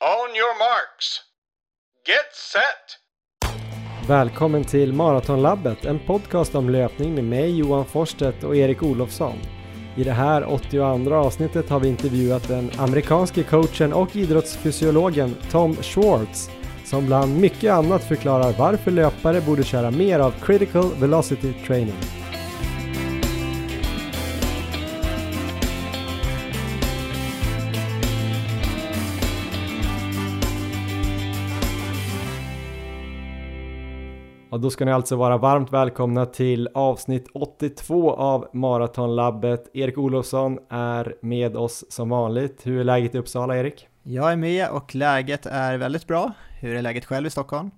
On your marks. Get set! Välkommen till Maratonlabbet, en podcast om löpning med mig Johan Forsstedt och Erik Olofsson. I det här 82 avsnittet har vi intervjuat den amerikanske coachen och idrottsfysiologen Tom Schwartz som bland mycket annat förklarar varför löpare borde köra mer av critical velocity training. Och då ska ni alltså vara varmt välkomna till avsnitt 82 av Maratonlabbet. Erik Olofsson är med oss som vanligt. Hur är läget i Uppsala, Erik? Jag är med och läget är väldigt bra. Hur är läget själv i Stockholm?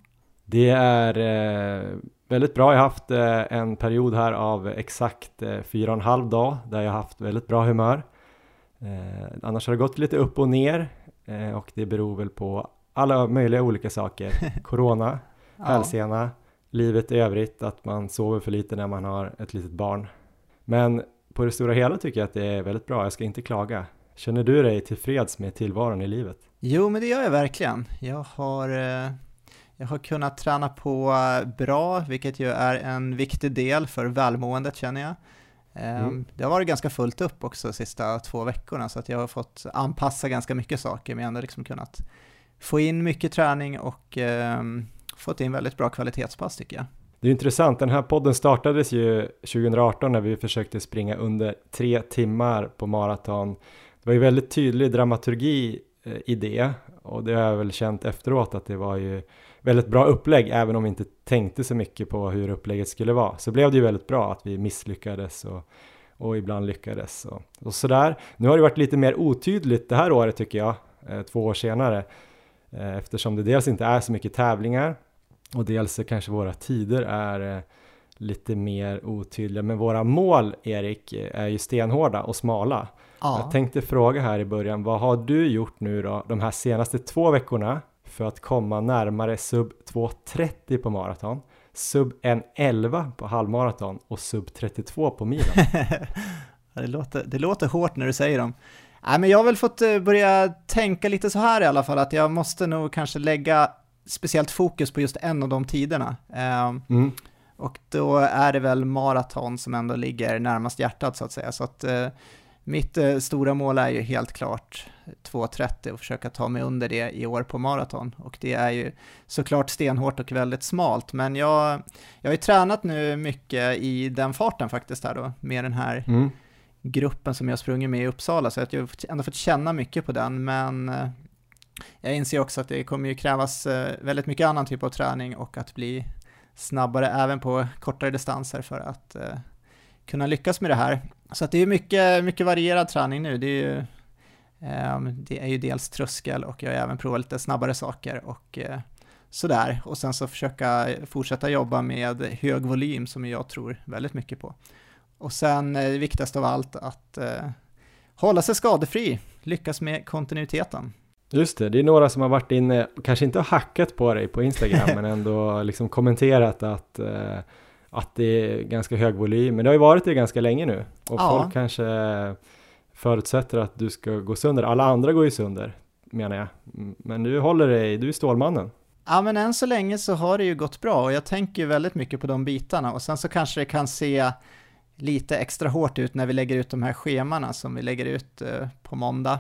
Det är eh, väldigt bra. Jag har haft eh, en period här av exakt eh, fyra och en halv dag där jag har haft väldigt bra humör. Eh, annars har det gått lite upp och ner eh, och det beror väl på alla möjliga olika saker. Corona, hälsena, livet i övrigt, att man sover för lite när man har ett litet barn. Men på det stora hela tycker jag att det är väldigt bra, jag ska inte klaga. Känner du dig tillfreds med tillvaron i livet? Jo, men det gör jag verkligen. Jag har, eh, jag har kunnat träna på eh, bra, vilket ju är en viktig del för välmåendet känner jag. Eh, Mm. Det har varit ganska fullt upp också de sista två veckorna, så att jag har fått anpassa ganska mycket saker, men ändå liksom kunnat få in mycket träning och eh, fått in väldigt bra kvalitetspass tycker jag. Det är intressant, den här podden startades ju 2018 när vi försökte springa under tre timmar på maraton. Det var ju väldigt tydlig dramaturgi eh, i det och det har jag väl känt efteråt att det var ju väldigt bra upplägg även om vi inte tänkte så mycket på hur upplägget skulle vara. Så blev det ju väldigt bra att vi misslyckades och, och ibland lyckades och, och sådär. Nu har det varit lite mer otydligt det här året tycker jag, eh, två år senare, eh, eftersom det dels inte är så mycket tävlingar och dels så kanske våra tider är eh, lite mer otydliga. Men våra mål, Erik, är ju stenhårda och smala. Jag tänkte fråga här i början, vad har du gjort nu då de här senaste två veckorna för att komma närmare sub 2.30 på maraton, sub 1.11 på halvmaraton och sub 32 på milen? Ja, det, låter, det låter hårt när du säger dem. Nej, men jag har väl fått eh, börja tänka lite så här i alla fall, att jag måste nog kanske lägga speciellt fokus på just en av de tiderna. Ehm, Mm. och då är det väl maraton som ändå ligger närmast hjärtat så att säga. Så att eh, mitt eh, stora mål är ju helt klart 2.30 och försöka ta mig under det i år på maraton. Och det är ju såklart stenhårt och väldigt smalt, men jag, jag har ju tränat nu mycket i den farten faktiskt här då, med den här Mm. gruppen som jag sprungit med i Uppsala, så att jag har ändå fått känna mycket på den, men eh, jag inser också att det kommer ju krävas eh, väldigt mycket annan typ av träning och att bli snabbare även på kortare distanser för att eh, kunna lyckas med det här. Så att det är mycket, mycket varierad träning nu. Det är ju, ehm, det är ju dels tröskel och jag har även provat lite snabbare saker och eh, sådär. Och sen så försöka fortsätta jobba med hög volym som jag tror väldigt mycket på. Och sen det viktigast av allt att hålla sig skadefri, lyckas med kontinuiteten. Just det, det är några som har varit inne, kanske inte har hackat på dig på Instagram, men ändå liksom kommenterat att, eh, att det är ganska hög volym. Men det har ju varit det ganska länge nu och Ja. folk kanske förutsätter att du ska gå sönder. Alla andra går ju sönder, menar jag. Men du håller dig, du är Stålmannen. Ja, men än så länge så har det ju gått bra och jag tänker ju väldigt mycket på de bitarna och sen så kanske det kan se lite extra hårt ut när vi lägger ut de här schemana som vi lägger ut eh, på måndag.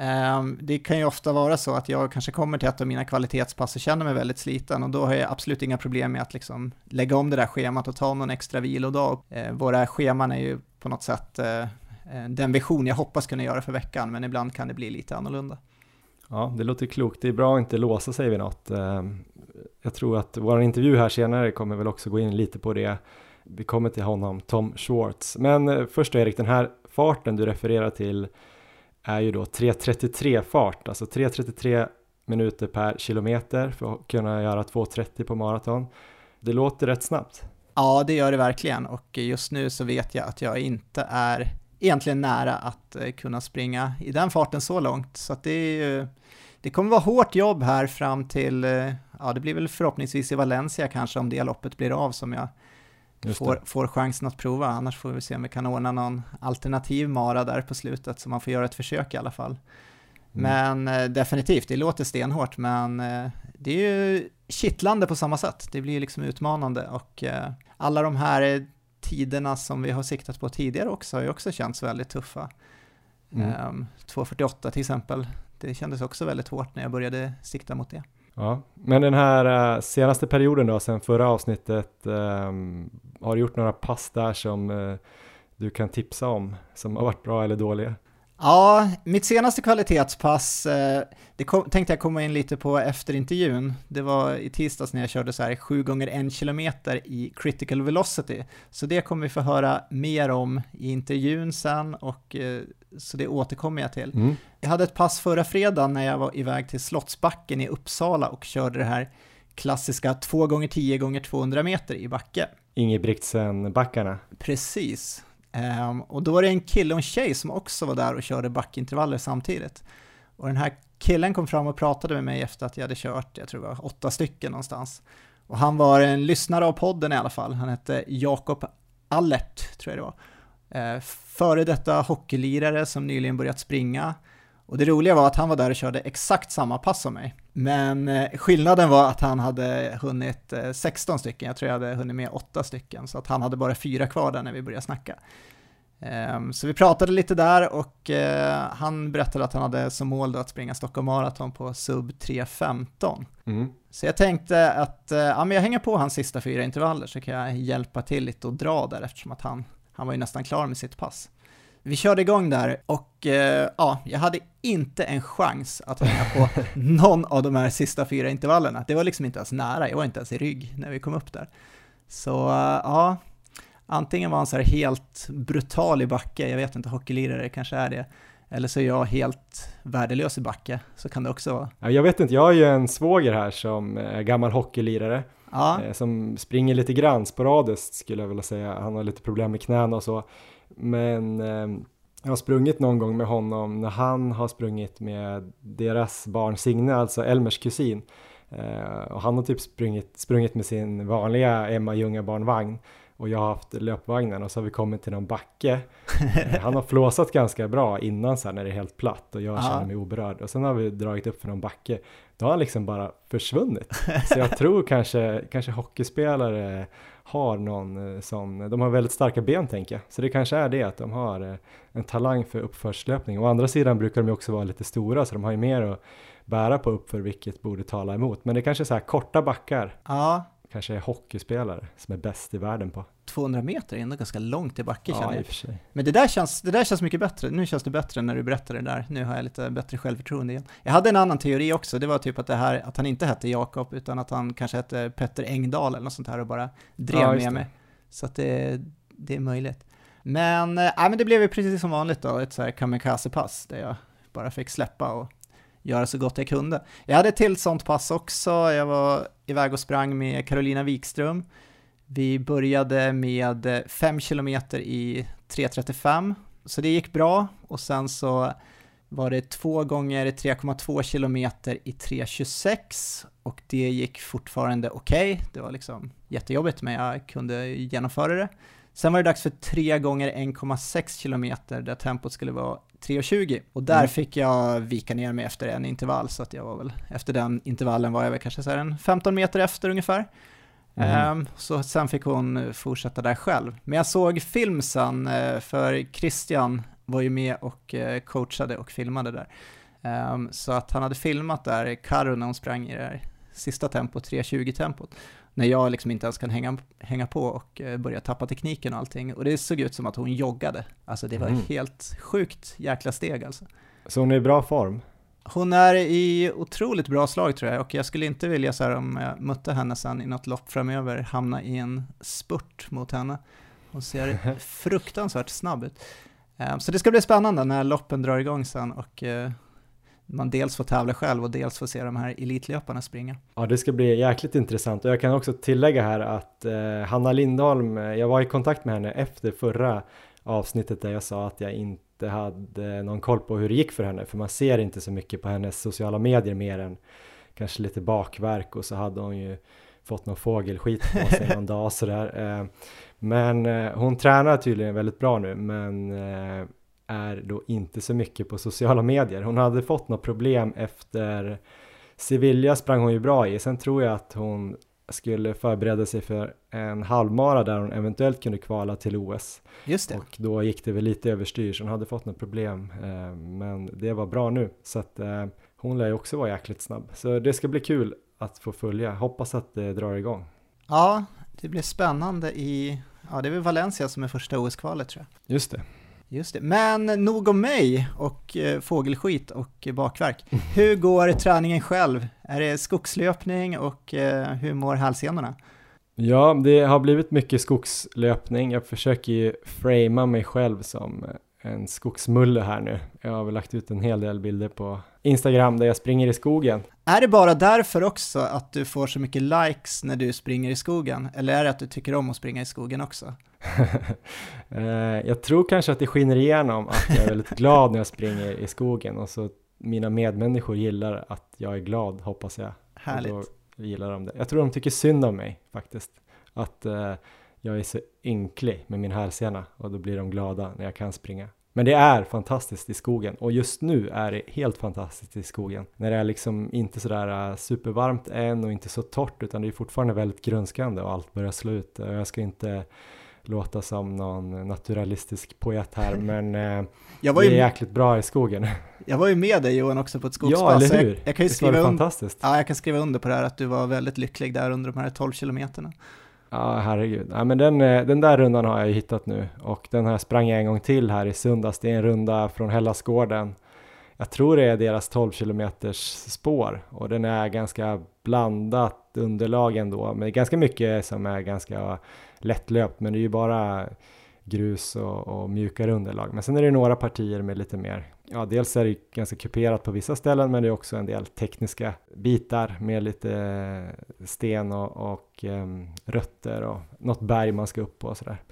Ehm, det kan ju ofta vara så att jag kanske kommer till ett av mina kvalitetspass och känner mig väldigt sliten och då har jag absolut inga problem med att liksom lägga om det där schemat och ta någon extra vilodag. Ehm, våra scheman är ju på något sätt eh, eh, den vision jag hoppas kunna göra för veckan, men ibland kan det bli lite annorlunda. Ja, det låter klokt. Det är bra att inte låsa sig vid något. Ehm, jag tror att vår intervju här senare kommer väl också gå in lite på det. Vi kommer till honom, Tom Schwartz. Men eh, först då Erik, den här farten du refererar till är ju då 3.33 fart, alltså 3.33 minuter per kilometer för att kunna göra 2.30 på maraton. Det låter rätt snabbt. Ja, det gör det verkligen och just nu så vet jag att jag inte är egentligen nära att eh, kunna springa i den farten så långt. Så att det är ju, det kommer vara hårt jobb här fram till, eh, ja det blir väl förhoppningsvis i Valencia kanske om det loppet blir av som jag får, får chansen att prova. Annars får vi se om vi kan ordna någon alternativ mara där på slutet så man får göra ett försök i alla fall. Men eh, definitivt, det låter stenhårt, men eh, det är ju kittlande på samma sätt. Det blir liksom utmanande och eh, alla de här tiderna som vi har siktat på tidigare också har ju också känts väldigt tuffa. Mm. 2.48 till exempel, det kändes också väldigt hårt när jag började sikta mot det. Ja, men den här eh, senaste perioden då, sen förra avsnittet, um, har du gjort några pass där som uh, du kan tipsa om, som har varit bra eller dåliga? Ja, mitt senaste kvalitetspass, eh, det kom, tänkte jag komma in lite på efter intervjun. Det var i tisdags när jag körde så här 7 gånger 1 km i critical velocity. Så det kommer vi få höra mer om i intervjun sen och så det återkommer jag till. Mm. Jag hade ett pass förra fredagen när jag var iväg till Slottsbacken i Uppsala och körde det här klassiska 2 gånger 10 gånger 200 meter i backe. Ingebrigtsen-backarna. Precis, Um, och då var det en kille och en tjej som också var där och körde backintervaller samtidigt. Och den här killen kom fram och pratade med mig efter att jag hade kört, jag tror det var åtta stycken någonstans. Och han var en lyssnare av podden i alla fall, han hette Jakob Allert, tror jag det var. Uh, före detta hockeylirare som nyligen börjat springa. Och det roliga var att han var där och körde exakt samma pass som mig. Men eh, skillnaden var att han hade hunnit 16 eh, stycken, jag tror jag hade hunnit med 8 stycken, så att han hade bara fyra kvar där när vi började snacka. Ehm, så vi pratade lite där och eh, han berättade att han hade som mål att springa Stockholm Marathon på sub 3.15. Mm. Så jag tänkte att ja, men jag hänger på hans sista fyra intervaller så kan jag hjälpa till lite och dra där eftersom att han, han var ju nästan klar med sitt pass. Vi körde igång där och eh, ja, jag hade inte en chans att hänga på någon av de här sista fyra intervallerna. Det var liksom inte ens nära, jag var inte ens i rygg när vi kom upp där. Så uh, ja, antingen var han så här helt brutal i backe, jag vet inte, hockeylirare kanske är det, eller så är jag helt värdelös i backe, så kan det också vara. Jag vet inte, jag har ju en svåger här som är gammal hockeylirare, ja. Eh, som springer lite grann sporadiskt skulle jag vilja säga. Han har lite problem med knäna och så. Men ehm, jag har sprungit någon gång med honom när han har sprungit med deras barn Signe, alltså Elmers kusin. Eh, och han har typ sprungit, sprungit med sin vanliga Emma Ljunga barnvagn och jag har haft löpvagnen och så har vi kommit till någon backe. Eh, han har flåsat ganska bra innan så här när det är helt platt och jag känner mig oberörd och sen har vi dragit upp för någon backe. Då har han liksom bara försvunnit. Så jag tror kanske, kanske hockeyspelare har någon eh, sån, de har väldigt starka ben tänker jag. Så det kanske är det att de har eh, en talang för uppförslöpning. Å andra sidan brukar de ju också vara lite stora så de har ju mer att bära på uppför vilket borde tala emot. Men det kanske är så här korta backar. Ja. Kanske är hockeyspelare som är bäst i världen på. 200 meter är ändå ganska långt i backe ja, känner jag. I och för sig. Men det där, känns, det där känns mycket bättre. Nu känns det bättre när du berättar det där. Nu har jag lite bättre självförtroende igen. Jag hade en annan teori också. Det var typ att det här, att han inte hette Jakob utan att han kanske hette Petter Engdahl eller något sånt här och bara drev ja, med mig. Så att det, det är möjligt. Men, äh, men det blev ju precis som vanligt då, ett så här kamikaze-pass där jag bara fick släppa och göra så gott jag kunde. Jag hade ett till sånt pass också. Jag var iväg och sprang med Carolina Wikström vi började med 5 km i 3.35, så det gick bra och sen så var det två gånger 3,2 km i 3.26 och det gick fortfarande okej. Okay. Det var liksom jättejobbigt men jag kunde genomföra det. Sen var det dags för tre gånger 1,6 km där tempot skulle vara 3.20 och där mm. fick jag vika ner mig efter en intervall så att jag var väl, efter den intervallen var jag väl kanske så en 15 meter efter ungefär. Mm. Um, så sen fick hon fortsätta där själv. Men jag såg film sen, uh, för Christian var ju med och uh, coachade och filmade där. Um, så att han hade filmat där, Karo när hon sprang i det här sista tempot, 3.20-tempot. När jag liksom inte ens kan hänga, hänga på och uh, börja tappa tekniken och allting. Och det såg ut som att hon joggade. Alltså det var mm. helt sjukt jäkla steg alltså. Så hon är i bra form? Hon är i otroligt bra slag tror jag och jag skulle inte vilja så här om jag mötte henne sen i något lopp framöver hamna i en spurt mot henne. Hon ser fruktansvärt snabb ut. Ehm, så det ska bli spännande när loppen drar igång sen och eh, man dels får tävla själv och dels får se de här elitlöparna springa. Ja, det ska bli jäkligt intressant och jag kan också tillägga här att eh, Hanna Lindholm, eh, jag var i kontakt med henne efter förra avsnittet där jag sa att jag inte hade någon koll på hur det gick för henne för man ser inte så mycket på hennes sociala medier mer än kanske lite bakverk och så hade hon ju fått någon fågelskit på sig någon dag sådär. Eh, men eh, hon tränar tydligen väldigt bra nu men är då inte så mycket på sociala medier. Hon hade fått något problem efter Sevilla sprang hon ju bra i. Sen tror jag att hon skulle förbereda sig för en halvmara där hon eventuellt kunde kvala till OS. Just det. Och då gick det väl lite överstyr så hon hade fått något problem. Eh, men det var bra nu så att eh, hon lär ju också vara jäkligt snabb. Så det ska bli kul att få följa. Hoppas att det drar igång. Ja, det blir spännande i, ja det är väl Valencia som är första OS-kvalet tror jag. Just det. Just det, men nog om mig och eh, fågelskit och bakverk. Hur går träningen själv? Är det skogslöpning och eh, hur mår hälsenorna? Ja, det har blivit mycket skogslöpning. Jag försöker ju framea mig själv som eh, en skogsmulle här nu. Jag har väl lagt ut en hel del bilder på Instagram där jag springer i skogen. Är det bara därför också att du får så mycket likes när du springer i skogen? Eller är det att du tycker om att springa i skogen också? Eh, jag tror kanske att det skiner igenom att jag är väldigt glad när jag springer i skogen och så mina medmänniskor gillar att jag är glad hoppas jag. Härligt. Och då gillar de det. Jag tror de tycker synd om mig faktiskt. Att uh, jag är så ynklig med min hälsena och då blir de glada när jag kan springa. Men det är fantastiskt i skogen och just nu är det helt fantastiskt i skogen. När det är liksom inte sådär eh, supervarmt än och inte så torrt utan det är fortfarande väldigt grönskande och allt börjar slå ut. Jag ska inte låta som någon naturalistisk poet här men eh, jag var ju, det är jäkligt bra i skogen. Jag var ju med dig Johan också på ett skogspass. Ja, eller hur? Jag, jag kan ju skriva fantastiskt. Ja, jag kan skriva under på det här att du var väldigt lycklig där under de här 12 kilometerna. Ja, herregud. Ja, men den, eh, den där rundan har jag ju hittat nu och den här sprang jag en gång till här i söndags. Det är en runda från Hellasgården. Jag tror det är deras 12 kilometers spår och den är ganska blandat underlag ändå, men det är ganska mycket som är ganska lättlöpt, men det är ju bara grus och, och mjukare underlag. Men sen är det några partier med lite mer, ja dels är det ganska kuperat på vissa ställen men det är också en del tekniska bitar med lite sten och, och um, rötter och något berg man ska upp på och sådär.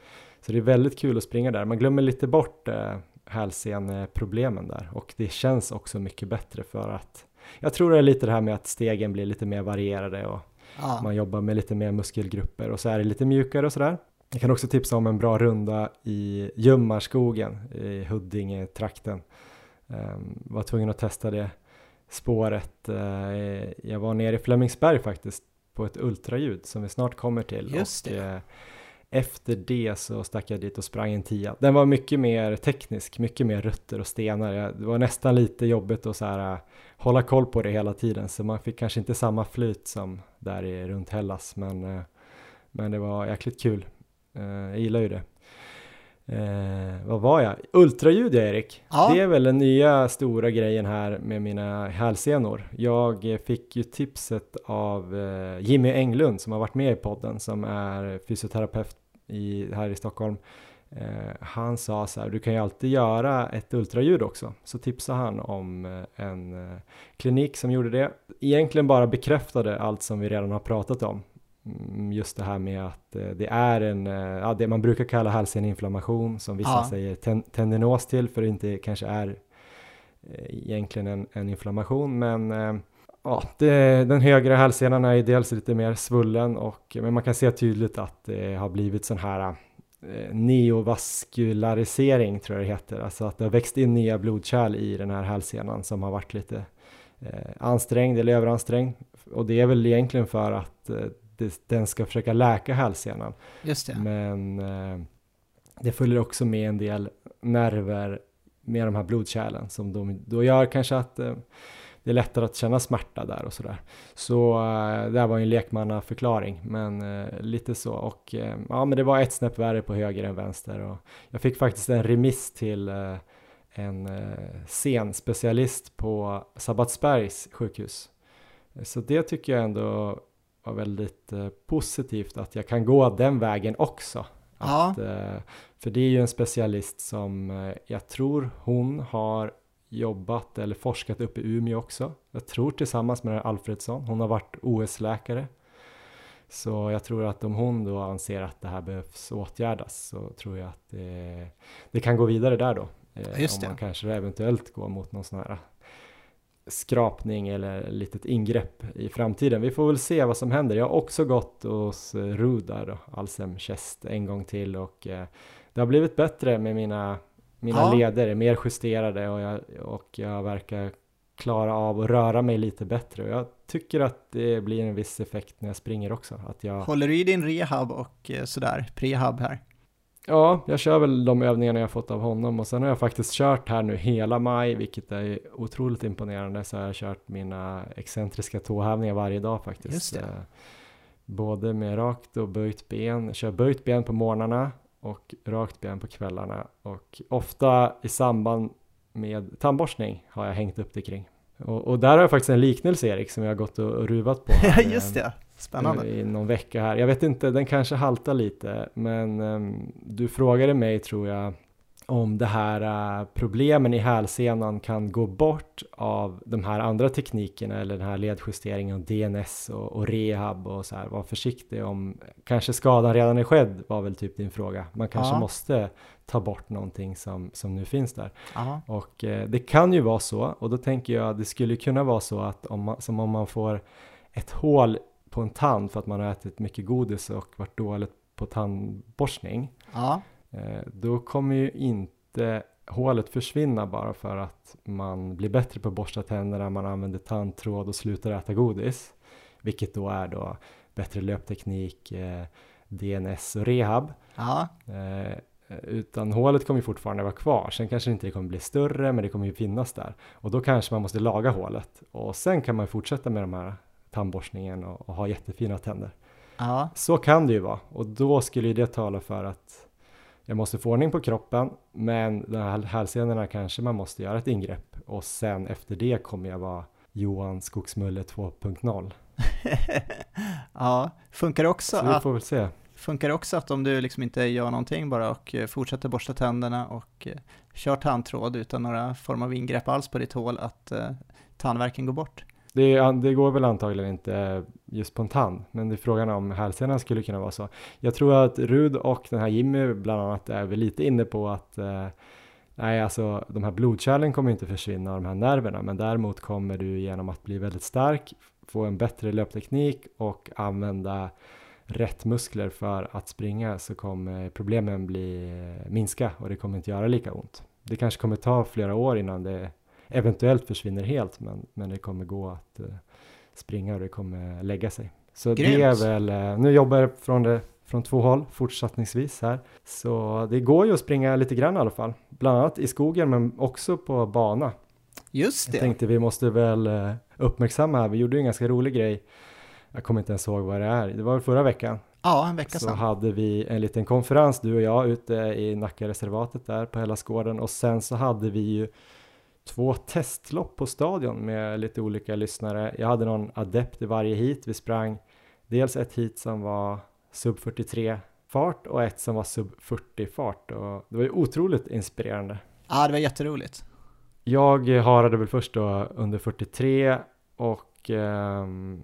Så det är väldigt kul att springa där. Man glömmer lite bort uh, hälseneproblemen där och det känns också mycket bättre för att jag tror det är lite det här med att stegen blir lite mer varierade och ja. man jobbar med lite mer muskelgrupper och så är det lite mjukare och sådär. Jag kan också tipsa om en bra runda i Ljummarskogen i Huddinge-trakten. Um, var tvungen att testa det spåret. Uh, jag var nere i Flemingsberg faktiskt på ett ultraljud som vi snart kommer till. Just och, det. Uh, efter det så stack jag dit och sprang en tia. Den var mycket mer teknisk, mycket mer rötter och stenar. Det var nästan lite jobbigt att så här, uh, hålla koll på det hela tiden så man fick kanske inte samma flyt som där i, runt Hellas men, men det var jäkligt kul. Eh, jag gillar ju det. Eh, vad var jag? Ultraljud Erik. Ja. Det är väl den nya stora grejen här med mina hälsenor. Jag fick ju tipset av eh, Jimmy Englund som har varit med i podden som är fysioterapeut i, här i Stockholm. Eh, han sa så här, du kan ju alltid göra ett ultraljud också. Så tipsade han om eh, en eh, klinik som gjorde det. Egentligen bara bekräftade allt som vi redan har pratat om. Mm, just det här med att eh, det är en, eh, ja, det man brukar kalla halsinflammation som vissa ja. säger ten, tendinos till för det inte kanske är eh, egentligen en, en inflammation. Men ja, det, den högre hälsenan är dels lite mer svullen och men man kan se tydligt att det har blivit sån här neovaskularisering tror jag det heter, alltså att det har växt in nya blodkärl i den här hälsenan som har varit lite eh, ansträngd eller överansträngd. Och det är väl egentligen för att eh, det, den ska försöka läka hälsenan. Just det. Men eh, det följer också med en del nerver med de här blodkärlen som de, då gör kanske att eh, det är lättare att känna smärta där och sådär. Så eh, det här var ju en lekmannaförklaring, men eh, lite så. Och eh, ja, men det var ett snäpp värre på höger än vänster. Och jag fick faktiskt en remiss till eh, en senspecialist på Sabbatsbergs sjukhus. Så det tycker jag ändå var väldigt eh, positivt att jag kan gå den vägen också. Att, eh, för det är ju en specialist som eh, jag tror hon har jobbat eller forskat uppe i Umeå också. Jag tror tillsammans med Alfredsson. Hon har varit OS-läkare. Så jag tror att om hon då anser att det här behövs åtgärdas så tror jag att det, det kan gå vidare där då. Just om man kanske eventuellt går mot någon sån här skrapning eller litet ingrepp i framtiden. Vi får väl se vad som händer. Jag har också gått hos Rudar, Alsem Chest, en gång till och eh, det har blivit bättre med mina Mina Ja. leder mer justerade och jag, och jag verkar klara av att röra mig lite bättre. Och jag tycker att det blir en viss effekt när jag springer också. Att jag, Håller du i din rehab och eh, sådär, prehab här? Ja, jag kör väl de övningarna jag fått av honom och sen har jag faktiskt kört här nu hela maj, vilket är otroligt imponerande. Så har jag kört mina excentriska tåhävningar varje dag faktiskt. Just det. Eh, Både med rakt och böjt ben. Jag kör böjt ben på morgnarna och rakt ben på kvällarna. Och ofta i samband med tandborstning har jag hängt upp det kring. Och, och där har jag faktiskt en liknelse Erik som jag har gått och, och ruvat på. Ja, just eh, det. Spännande. i någon vecka här. Jag vet inte, den kanske haltar lite, men ehm, du frågade mig tror jag om det här eh, problemen i hälsenan kan gå bort av de här andra teknikerna eller den här ledjusteringen DNS och, och rehab och så här. Var försiktig om, kanske skadan redan är skedd var väl typ din fråga. Man kanske Ja. måste ta bort någonting som, som nu finns där. Ja, Och eh, det kan ju vara så, och då tänker jag det skulle kunna vara så att om man, som om man får ett hål på en tand för att man har ätit mycket godis och varit dåligt på tandborstning, ja, eh, då kommer ju inte hålet försvinna bara för att man blir bättre på att borsta tänderna, man använder tandtråd och slutar äta godis, vilket då är då bättre löpteknik, eh, DNS och rehab. ja, Eh, utan hålet kommer ju fortfarande vara kvar. Sen kanske inte det kommer bli större, men det kommer ju finnas där. Och då kanske man måste laga hålet. Och sen kan man fortsätta med de här tandborstningen och, och ha jättefina tänder. ja, Så kan det ju vara. Och då skulle ju det tala för att jag måste få ordning på kroppen, men de här hälsenorna kanske man måste göra ett ingrepp. Och sen efter det kommer jag vara Johan Skogsmulle 2.0. ja. Funkar det också Så vi får väl se. Funkar det också att om du liksom inte gör någonting bara och eh, fortsätter borsta tänderna och eh, kör tandtråd utan några form av ingrepp alls på ditt hål, att eh, tandvärken går bort? Det, det går väl antagligen inte just på en tand, men det är frågan om hälsenan skulle kunna vara så. Jag tror att Rud och den här Jimmy bland annat är väl lite inne på att eh, nej, alltså de här blodkärlen kommer inte försvinna av de här nerverna, men däremot kommer du genom att bli väldigt stark få en bättre löpteknik och använda rätt muskler för att springa så kommer problemen bli eh, minska och det kommer inte göra lika ont. Det kanske kommer ta flera år innan det eventuellt försvinner helt men, men det kommer gå att eh, springa och det kommer lägga sig. Så det Grymt. är väl, eh, nu jobbar jag från, det, från två håll fortsättningsvis här. Så det går ju att springa lite grann i alla fall. Bland annat i skogen men också på bana. Just Jag det, tänkte vi måste väl eh, uppmärksamma här, vi gjorde ju en ganska rolig grej. Jag kommer inte ens ihåg vad det är, det var förra veckan. ja, en vecka Så sedan. hade vi en liten konferens, du och jag, ute i Nackareservatet där på Hellasgården och sen så hade vi ju två testlopp på stadion med lite olika lyssnare. Jag hade någon adept i varje hit. Vi sprang dels ett hit som var sub 43 fart och ett som var sub 40 fart och det var ju otroligt inspirerande. Ja, det var jätteroligt. Jag harade väl först då under 43 och ehm,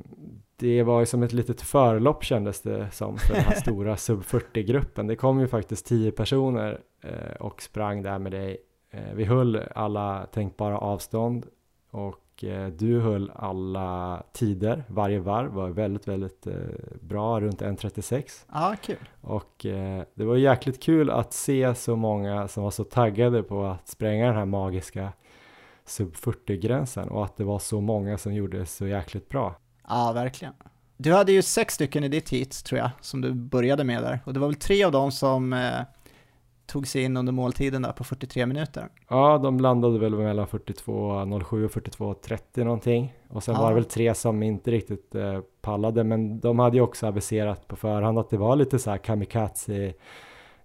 det var ju som ett litet förlopp kändes det som för den här stora sub 40-gruppen. Det kom ju faktiskt 10 personer eh, och sprang där med dig. Eh, vi höll alla tänkbara avstånd och eh, du höll alla tider. Varje varv var väldigt, väldigt eh, bra, runt 1.36. Ja, kul. Och det var jäkligt kul att se så många som var så taggade på att spränga den här magiska sub 40-gränsen och att det var så många som gjorde det så jäkligt bra. Ja, verkligen. Du hade ju sex stycken i ditt heat, tror jag, som du började med där. Och det var väl tre av dem som tog sig in under måltiden där på 43 minuter. Ja, de landade väl mellan 42.07 och 42.30 någonting. Och sen Ja. var det väl tre som inte riktigt eh, pallade, men de hade ju också aviserat på förhand att det var lite så här kamikaze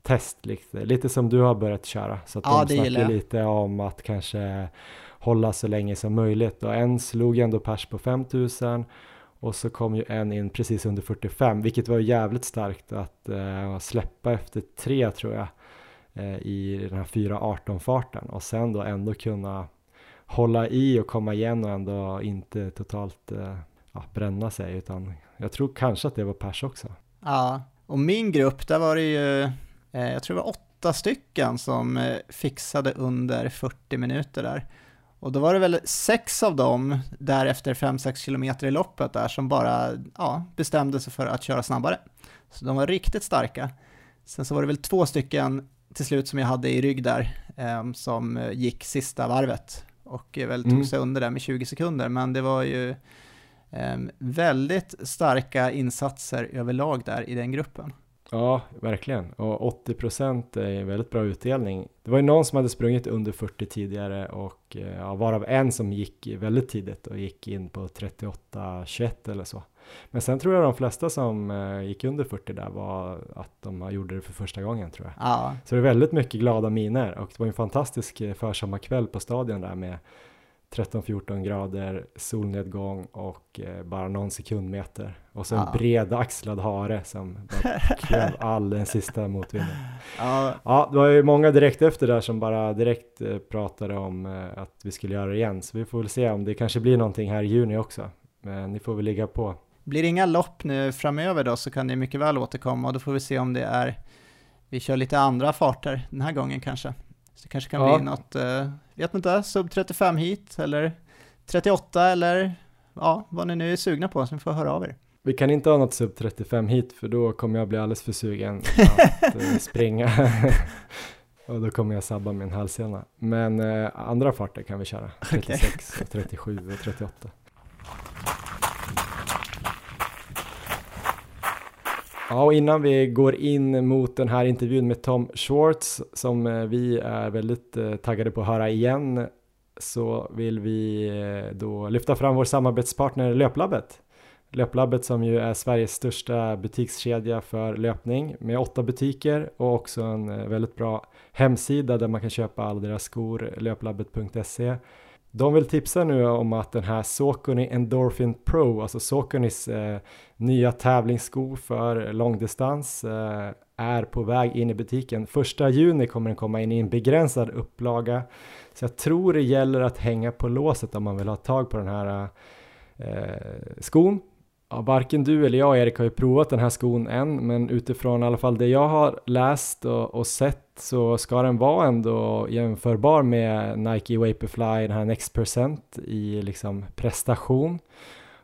test, lite, lite som du har börjat köra. Så att Ja, de snackade lite om att kanske hålla så länge som möjligt. Och en slog ändå pers på 5000 och så kom ju en in precis under 45, vilket var jävligt starkt att eh, släppa efter tre tror jag eh, Eh, i den här 4.18 farten och sen då ändå kunna hålla i och komma igen och ändå inte totalt eh, ja, bränna sig utan jag tror kanske att det var pers också. Ja, och min grupp, där var det ju, eh, jag tror det var åtta stycken som fixade under 40 minuter där. Och då var det väl sex av dem där efter 5-6 kilometer i loppet där som bara ja, bestämde sig för att köra snabbare. Så de var riktigt starka. Sen så var det väl två stycken till slut som jag hade i rygg där, eh, som gick sista varvet och väl tog mm. sig under där med 20 sekunder, men det var ju eh, väldigt starka insatser överlag där i den gruppen. Ja, verkligen. Och 80 procent är en väldigt bra utdelning. Det var ju någon som hade sprungit under 40 tidigare och eh, ja, varav en som gick väldigt tidigt och gick in på 38-21 eller så. Men sen tror jag de flesta som eh, gick under 40 där var att de gjorde det för första gången tror jag. Ja. Så det är väldigt mycket glada miner och det var en fantastisk eh, försommarkväll på stadion där med 13-14 grader, solnedgång och eh, bara någon sekundmeter. Och så en ja. bred axlad hare som klev all den sista motvinden. Ja. ja, det var ju många direkt efter där som bara direkt eh, pratade om eh, att vi skulle göra det igen. Så vi får väl se om det kanske blir någonting här i juni också. Men ni får väl ligga på. Blir det inga lopp nu framöver då så kan ni mycket väl återkomma och då får vi se om det är vi kör lite andra farter den här gången kanske. Så det kanske kan ja. bli något, eh, vet inte, sub 35 hit eller 38 eller ja, vad ni nu är sugna på, så ni får höra av er. Vi kan inte ha något sub 35 hit för då kommer jag bli alldeles för sugen att eh, springa. och då kommer jag sabba min halsena. Men eh, andra farter kan vi köra, 36, okay. 37 och 38. Ja, och innan vi går in mot den här intervjun med Tom Schwartz som eh, vi är väldigt eh, taggade på att höra igen så vill vi eh, då lyfta fram vår samarbetspartner Löplabbet. Löplabbet som ju är Sveriges största butikskedja för löpning med åtta butiker och också en väldigt bra hemsida där man kan köpa alla deras skor, löplabbet.se de vill tipsa nu om att den här Saucony Endorphin Pro, alltså Sauconys eh, nya tävlingssko för långdistans, eh, är på väg in i butiken. Första juni kommer den komma in i en begränsad upplaga. Så jag tror det gäller att hänga på låset om man vill ha tag på den här eh, skon. Ja, varken du eller jag Erik har ju provat den här skon än, men utifrån i alla fall det jag har läst och, och sett så ska den vara ändå jämförbar med Nike Vaporfly, den här Next Percent i liksom prestation.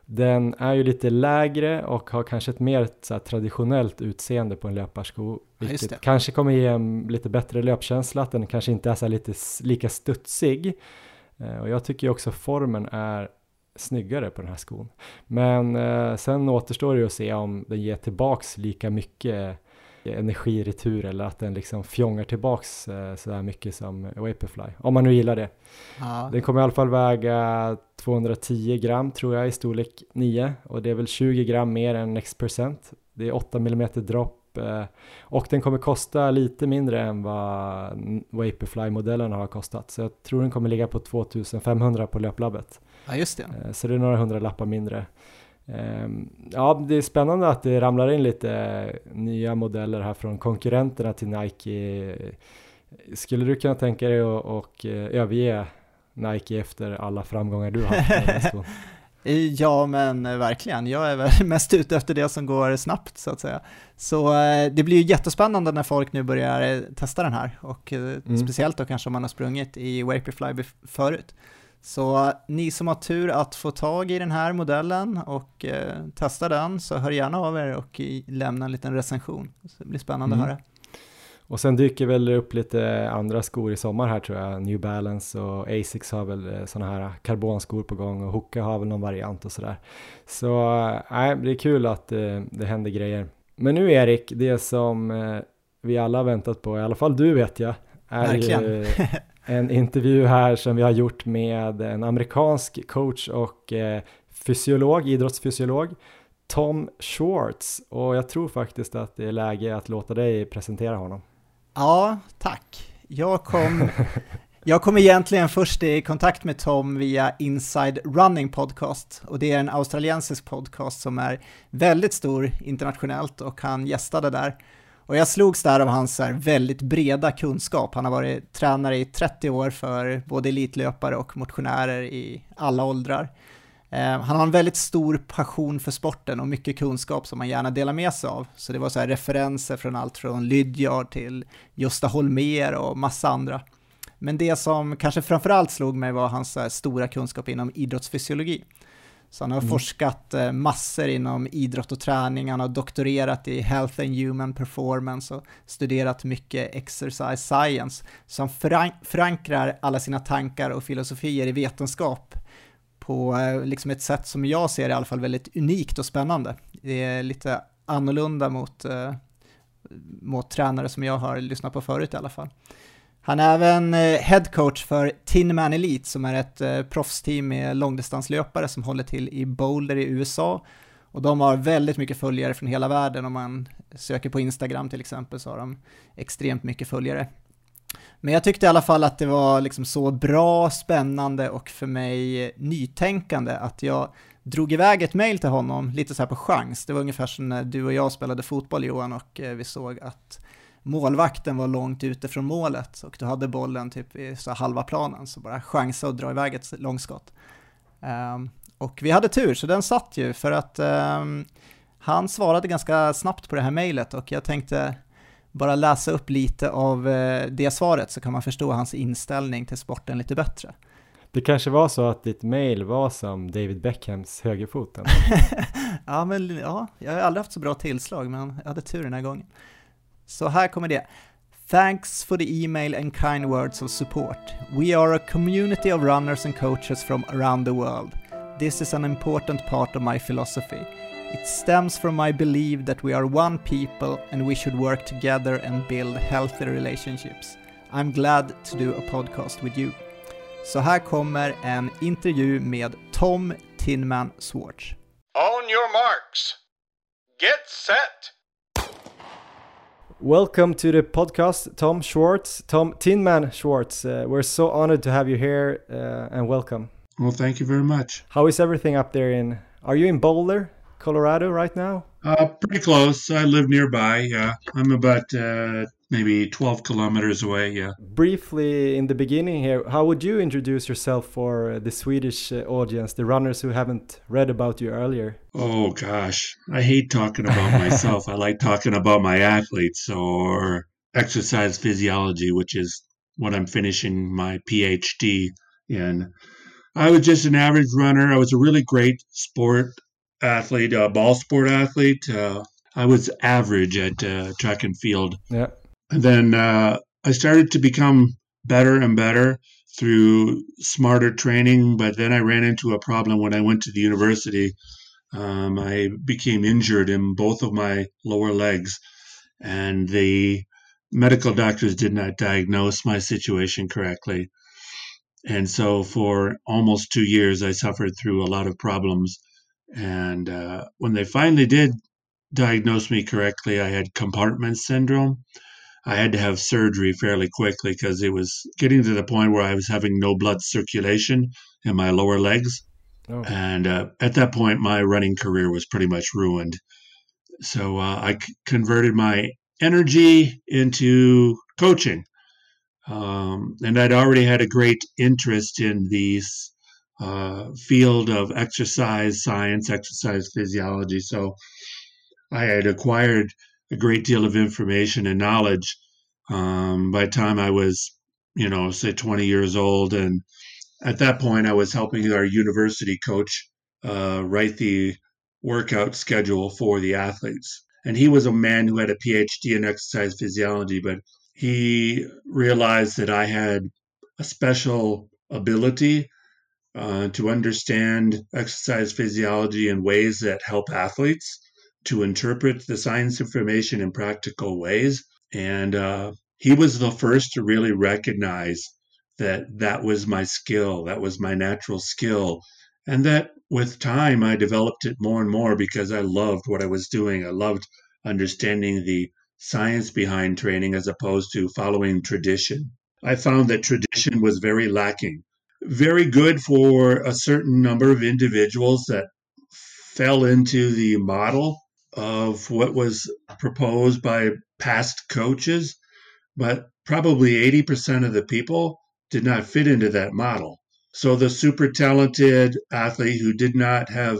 Den är ju lite lägre och har kanske ett mer här, traditionellt utseende på en löparsko, vilket kanske kommer ge en lite bättre löpkänsla, att den kanske inte är så lite lika studsig. Eh, och jag tycker också formen är snyggare på den här skon. Men eh, sen återstår det att se om den ger tillbaks lika mycket energi i retur eller att den liksom fjongar tillbaks eh, sådär mycket som Vaporfly. Om man nu gillar det. Ja. Den kommer i alla fall väga 210 gram tror jag i storlek 9 och det är väl 20 gram mer än Next Percent. Det är 8 mm dropp eh, och den kommer kosta lite mindre än vad Vaporfly-modellen har kostat. Så jag tror den kommer ligga på 2500 på löplabbet. Ja, just det. Eh, så det är några hundra lappar mindre. Ehm, ja, det är spännande att det ramlar in lite nya modeller här från konkurrenterna till Nike. Skulle du kunna tänka dig att eh, överge Nike efter alla framgångar du har haft? Ja, men verkligen. Jag är väl mest ute efter det som går snabbt, så att säga. Så eh, det blir ju jättespännande när folk nu börjar testa den här, och mm. speciellt då kanske om man har sprungit i Vaporfly förut. Så ni som har tur att få tag i den här modellen och eh, testa den, så hör gärna av er och lämna en liten recension. Så det blir spännande mm. att höra. Och sen dyker väl upp lite andra skor i sommar här tror jag. New Balance och Asics har väl eh, sådana här karbonskor på gång och Hoka har väl någon variant och sådär. Så eh, nej, äh, det är kul att eh, det händer grejer. Men nu Erik, det som eh, vi alla har väntat på, i alla fall du vet jag, är Verkligen. ju en intervju här som vi har gjort med en amerikansk coach och eh, fysiolog, idrottsfysiolog, Tom Schwartz. Och jag tror faktiskt att det är läge att låta dig presentera honom. Ja, tack. Jag kom, jag kom egentligen först i kontakt med Tom via Inside Running Podcast och det är en australiensisk podcast som är väldigt stor internationellt och han gästade där. Och jag slogs där av hans väldigt breda kunskap. Han har varit tränare i 30 år för både elitlöpare och motionärer i alla åldrar. Eh, han har en väldigt stor passion för sporten och mycket kunskap som han gärna delar med sig av. Så det var så referenser från allt från Lydiard till Gösta Holmer och massa andra. Men det som kanske framförallt slog mig var hans stora kunskap inom idrottsfysiologi. Så han har mm. forskat eh, massor inom idrott och träning, han har doktorerat i Health and Human Performance och studerat mycket exercise science. Så han förankrar alla sina tankar och filosofier i vetenskap på eh, liksom ett sätt som jag ser i alla fall väldigt unikt och spännande. Det är lite annorlunda mot, eh, mot tränare som jag har lyssnat på förut i alla fall. Han är även eh, headcoach för Tin Man Elite som är ett eh, proffsteam med långdistanslöpare som håller till i Boulder i USA. Och de har väldigt mycket följare från hela världen. Om man söker på Instagram till exempel så har de extremt mycket följare. Men jag tyckte i alla fall att det var liksom så bra, spännande och för mig eh, nytänkande att jag drog iväg ett mail till honom lite så här på chans. Det var ungefär som när du och jag spelade fotboll Johan och vi såg att målvakten var långt ute från målet och du hade bollen typ i så halva planen så bara chansa och dra iväg ett långskott. Um, och vi hade tur så den satt ju för att um, han svarade ganska snabbt på det här mejlet och jag tänkte bara läsa upp lite av uh, det svaret så kan man förstå hans inställning till sporten lite bättre. Det kanske var så att ditt mail var som David Beckhams högerfoten? ja, men ja, jag har aldrig haft så bra tillslag, men jag hade tur den här gången. Så här kommer det. Thanks for the email and kind words of support. We are a community of runners and coaches from around the world. This is an important part of my philosophy. It stems from my belief that we are one people and we should work together and build healthy relationships. I'm glad to do a podcast with you. Så här kommer en intervju med Tom Tinman Swartz. On your marks. Get set. Welcome to the podcast, Tom Schwartz, Tom Tinman Schwartz. Uh, we're so honored to have you here uh, and welcome. Well, thank you very much. How is everything up there in? Are you in Boulder, Colorado, right now? Uh, pretty close. I live nearby. Yeah, I'm about uh, maybe 12 kilometers away. Yeah. Briefly, in the beginning here, how would you introduce yourself for the Swedish uh, audience, the runners who haven't read about you earlier? Oh, gosh. I hate talking about myself. I like talking about my athletes or exercise physiology, which is what I'm finishing my PhD in. I was just an average runner. I was a really great sport athlete, a ball sport athlete. Uh, I was average at uh, track and field. Yeah. And then uh, I started to become better and better through smarter training. But then I ran into a problem when I went to the university. Um, I became injured in both of my lower legs, and the medical doctors did not diagnose my situation correctly. And so for almost two years, I suffered through a lot of problems. And uh, when they finally did diagnose me correctly, I had compartment syndrome. I had to have surgery fairly quickly because it was getting to the point where I was having no blood circulation in my lower legs. Oh. And uh, at that point, my running career was pretty much ruined. So uh, I c- converted my energy into coaching. Um, and I'd already had a great interest in the uh, field of exercise science, exercise physiology. So I had acquired a great deal of information and knowledge um, by the time I was, you know, say 20 years old. And at that point, I was helping our university coach uh, write the workout schedule for the athletes. And he was a man who had a PhD in exercise physiology, but he realized that I had a special ability uh, to understand exercise physiology in ways that help athletes to interpret the science information in practical ways. And uh, he was the first to really recognize that that was my skill, that was my natural skill. And that with time, I developed it more and more because I loved what I was doing. I loved understanding the science behind training as opposed to following tradition. I found that tradition was very lacking, very good for a certain number of individuals that fell into the model of what was proposed by past coaches, but probably 80% of the people did not fit into that model. So the super talented athlete who did not have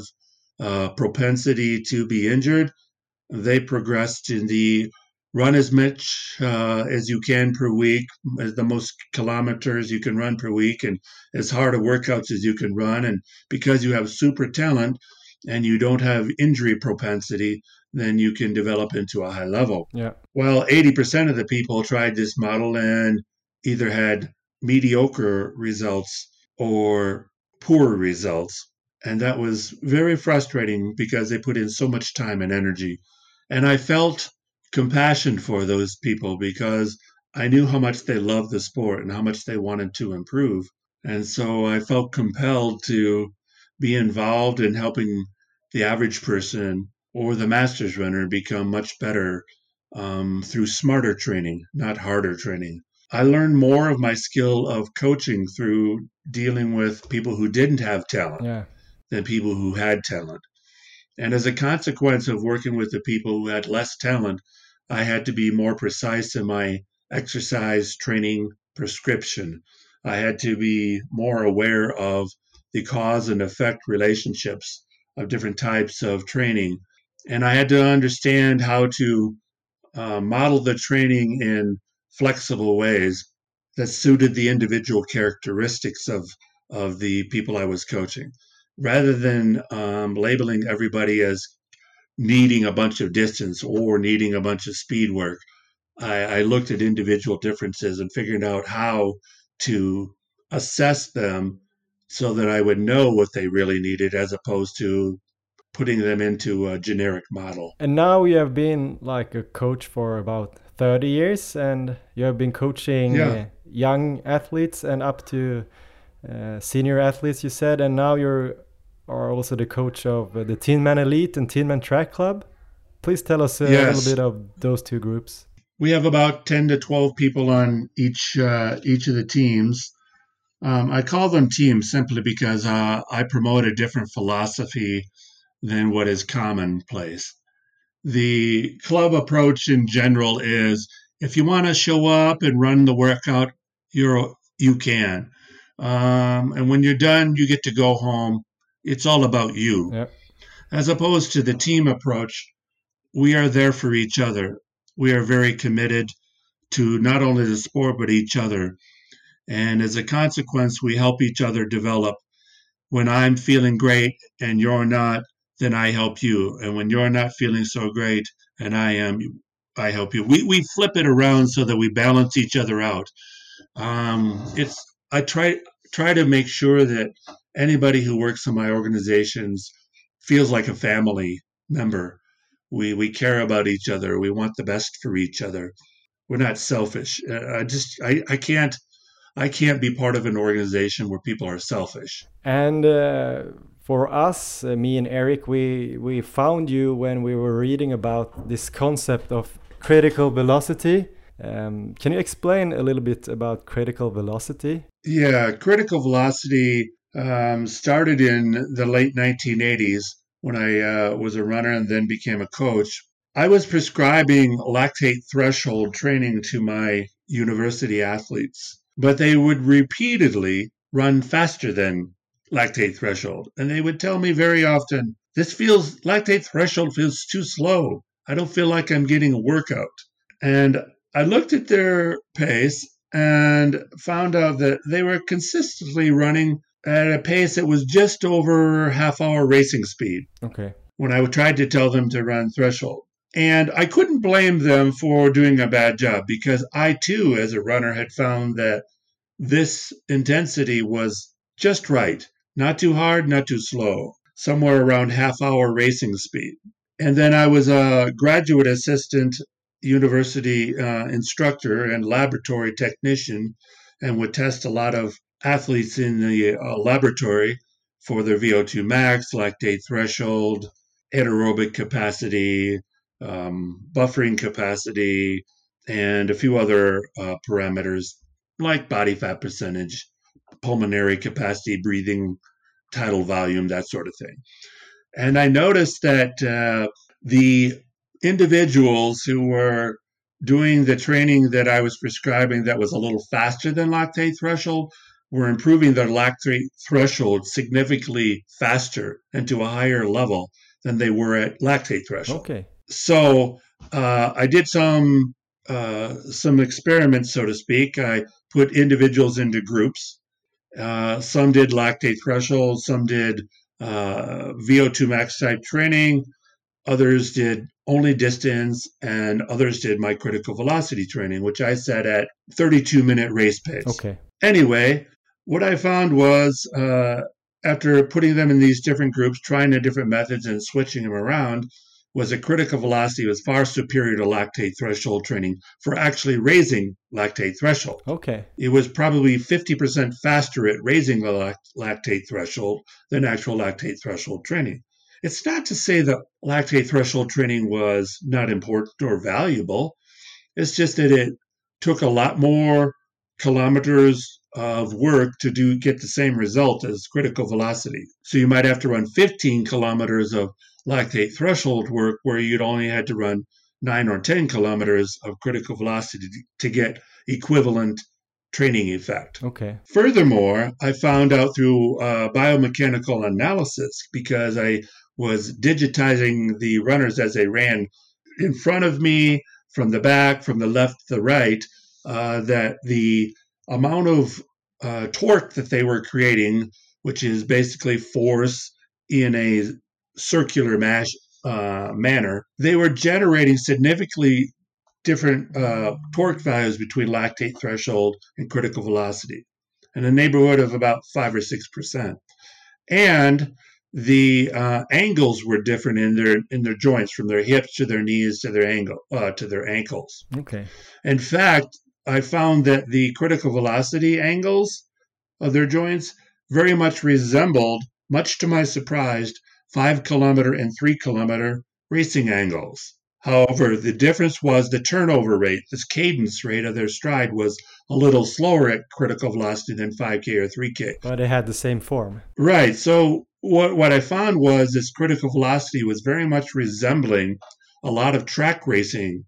a propensity to be injured, they progressed in the run as much uh, as you can per week, as the most kilometers you can run per week, and as hard of workouts as you can run. And because you have super talent and you don't have injury propensity, then you can develop into a high level. Yeah. Well, 80% of the people tried this model and either had mediocre results or poor results. And that was very frustrating because they put in so much time and energy. And I felt compassion for those people because I knew how much they loved the sport and how much they wanted to improve. And so I felt compelled to be involved in helping the average person or the masters runner become much better um, through smarter training, not harder training. I learned more of my skill of coaching through dealing with people who didn't have talent Yeah. than people who had talent. And as a consequence of working with the people who had less talent, I had to be more precise in my exercise training prescription. I had to be more aware of the cause and effect relationships of different types of training. And I had to understand how to uh, model the training in flexible ways that suited the individual characteristics of, of the people I was coaching rather than um, labeling everybody as needing a bunch of distance or needing a bunch of speed work. I, I looked at individual differences and figured out how to assess them so that I would know what they really needed as opposed to putting them into a generic model. And now you have been like a coach for about 30 years and you have been coaching Yeah. young athletes and up to uh, senior athletes you said and now you're are also the coach of uh, the Teen Man Elite and Teen Man Track Club. Please tell us uh, a Yes. little bit of those two groups. We have about 10 to 12 people on each uh, each of the teams. Um, I call them teams simply because uh, I promote a different philosophy than what is commonplace. The club approach in general is if you want to show up and run the workout, you're you can, um, and when you're done, you get to go home. It's all about you, Yep. as opposed to the team approach. We are there for each other. We are very committed to not only the sport but each other, and as a consequence, we help each other develop. When I'm feeling great and you're not, then I help you. And when you're not feeling so great and I am, I help you. We we flip it around so that we balance each other out. Um, it's I try try to make sure that anybody who works in my organizations feels like a family member. We we care about each other. We want the best for each other. We're not selfish. Uh, I just I, I can't I can't be part of an organization where people are selfish. And uh, for us, uh, me and Eric, we we found you when we were reading about this concept of critical velocity. Um, can you explain a little bit about critical velocity? Yeah, critical velocity um, started in the late 1980s when I uh, was a runner and then became a coach. I was prescribing lactate threshold training to my university athletes, but they would repeatedly run faster than lactate threshold. And they would tell me very often, this feels, lactate threshold feels too slow. I don't feel like I'm getting a workout. And I looked at their pace and found out that they were consistently running at a pace that was just over half hour racing speed Okay. when I tried to tell them to run threshold. And I couldn't blame them for doing a bad job because I too, as a runner, had found that this intensity was just right. Not too hard, not too slow, somewhere around half hour racing speed. And then I was a graduate assistant university uh, instructor and laboratory technician and would test a lot of athletes in the uh, laboratory for their VO2 max, lactate threshold, anaerobic capacity, um, buffering capacity, and a few other uh, parameters like body fat percentage, pulmonary capacity, breathing, tidal volume, that sort of thing. And I noticed that uh, the individuals who were doing the training that I was prescribing that was a little faster than lactate threshold were improving their lactate threshold significantly faster and to a higher level than they were at lactate threshold. Okay. So uh, I did some uh, some experiments, so to speak. I put individuals into groups. Uh, some did lactate threshold, some did uh, VO2 max type training, others did only distance, and others did my critical velocity training, which I set at 32 minute race pace. Okay. Anyway, what I found was uh, after putting them in these different groups, trying the different methods and switching them around, was that critical velocity was far superior to lactate threshold training for actually raising lactate threshold. Okay. It was probably 50% faster at raising the lactate threshold than actual lactate threshold training. It's not to say that lactate threshold training was not important or valuable. It's just that it took a lot more kilometers of work to do get the same result as critical velocity. So you might have to run 15 kilometers of lactate threshold work where you'd only had to run 9 or 10 kilometers of critical velocity to get equivalent training effect. Okay. Furthermore, I found out through uh, biomechanical analysis because I was digitizing the runners as they ran in front of me, from the back, from the left to the right, uh, that the amount of uh, torque that they were creating, which is basically force in a circular mash, uh, manner, they were generating significantly different uh, torque values between lactate threshold and critical velocity, in a neighborhood of about five or six percent. And the uh, angles were different in their in their joints, from their hips to their knees to their ankle uh, to their ankles. Okay. In fact, I found that the critical velocity angles of their joints very much resembled, much to my surprise, five kilometer and three kilometer racing angles. However, the difference was the turnover rate, this cadence rate of their stride was a little slower at critical velocity than 5K or 3K. But it had the same form. Right. So what what I found was this critical velocity was very much resembling a lot of track racing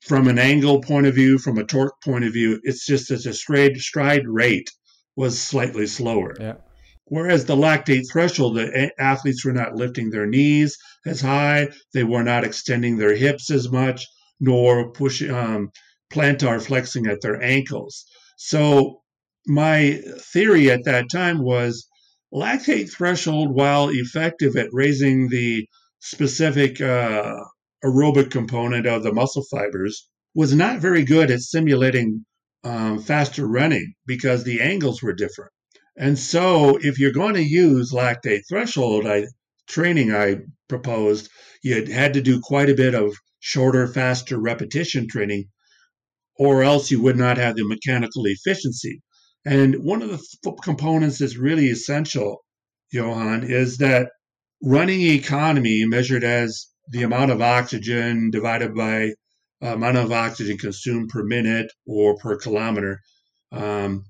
from an angle point of view, from a torque point of view, it's just that the stride, stride rate was slightly slower. Yeah. Whereas the lactate threshold, the athletes were not lifting their knees as high, they were not extending their hips as much, nor pushing um, plantar flexing at their ankles. So my theory at that time was lactate threshold, while effective at raising the specific uh, aerobic component of the muscle fibers, was not very good at simulating um, faster running because the angles were different. And so, if you're going to use lactate threshold I, training, I proposed you had to do quite a bit of shorter, faster repetition training, or else you would not have the mechanical efficiency. And one of the f- components that's really essential, Johan, is that running economy measured as the amount of oxygen divided by uh, amount of oxygen consumed per minute or per kilometer um,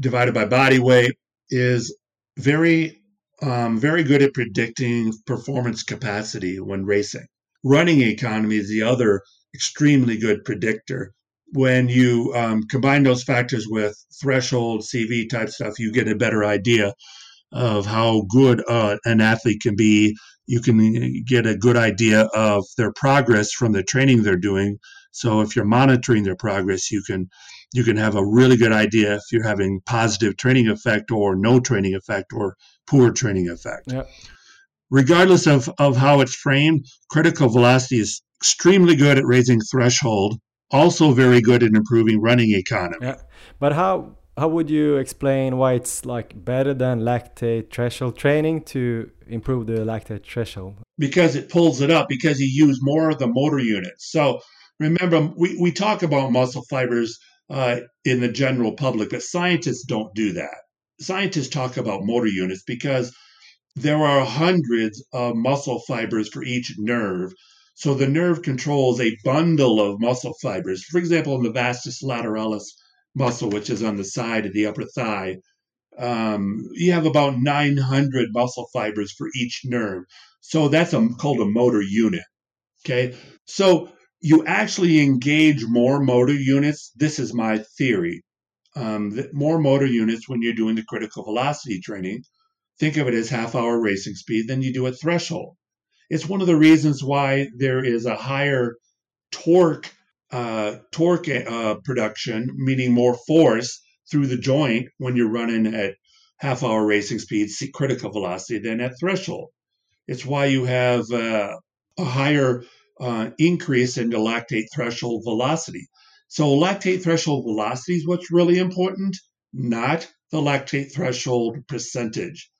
divided by body weight is very um, very good at predicting performance capacity when racing. Running economy is the other extremely good predictor. When you um, combine those factors with threshold CV type stuff, you get a better idea of how good uh, an athlete can be you can get a good idea of their progress from the training they're doing. So if you're monitoring their progress, you can you can have a really good idea if you're having positive training effect or no training effect or poor training effect. Yep. Regardless of, of how it's framed, critical velocity is extremely good at raising threshold, also very good at improving running economy. Yeah. But how how would you explain why it's like better than lactate threshold training to improve the lactate threshold? Because it pulls it up, because you use more of the motor units. So remember, we, we talk about muscle fibers uh, in the general public, but scientists don't do that. Scientists talk about motor units because there are hundreds of muscle fibers for each nerve. So the nerve controls a bundle of muscle fibers. For example, in the vastus lateralis, muscle, which is on the side of the upper thigh, um, you have about 900 muscle fibers for each nerve. So that's a, called a motor unit. Okay. So you actually engage more motor units. This is my theory. Um, more motor units when you're doing the critical velocity training. Think of it as half hour racing speed than you do at threshold. It's one of the reasons why there is a higher torque uh, torque uh, production, meaning more force through the joint when you're running at half hour racing speed, see critical velocity, than at threshold. It's why you have uh, a higher uh, increase in the lactate threshold velocity. So, lactate threshold velocity is what's really important, not the lactate threshold percentage.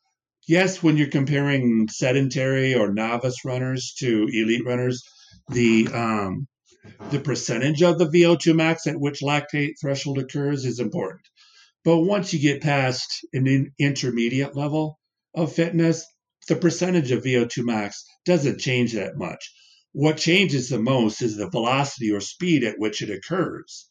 Yes, when you're comparing sedentary or novice runners to elite runners, the um, the percentage of the VO2 max at which lactate threshold occurs is important. But once you get past an intermediate level of fitness, the percentage of VO2 max doesn't change that much. What changes the most is the velocity or speed at which it occurs.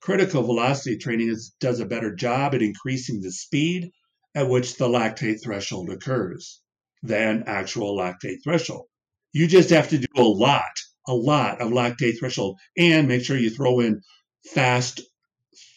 Critical velocity training is, does a better job at increasing the speed at which the lactate threshold occurs than actual lactate threshold. You just have to do a lot a lot of lactate threshold and make sure you throw in fast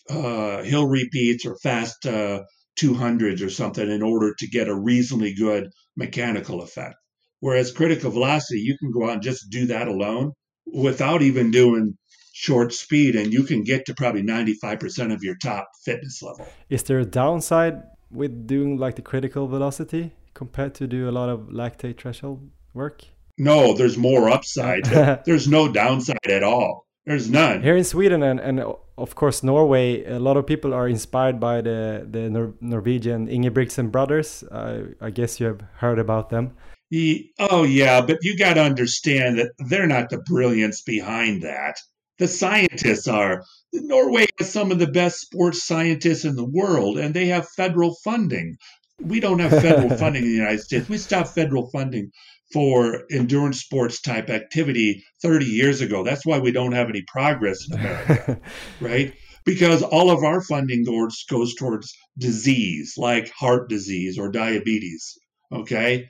uh, hill repeats or fast uh, 200s or something in order to get a reasonably good mechanical effect. Whereas critical velocity, you can go out and just do that alone without even doing short speed, and you can get to probably 95% of your top fitness level. Is there a downside with doing like the critical velocity compared to do a lot of lactate threshold work? No, there's more upside. there's no downside at all. There's none. Here in Sweden and, and of course Norway, a lot of people are inspired by the, the Nor Norwegian Ingebrigtsen brothers. Uh, I guess you have heard about them. Oh, yeah, but you got to understand that they're not the brilliance behind that. The scientists are. Norway has some of the best sports scientists in the world, and they have federal funding. We don't have federal funding in the United States. We stopped federal funding for endurance sports type activity 30 years ago. That's why we don't have any progress in America, right? Because all of our funding goes, goes towards disease like heart disease or diabetes. Okay.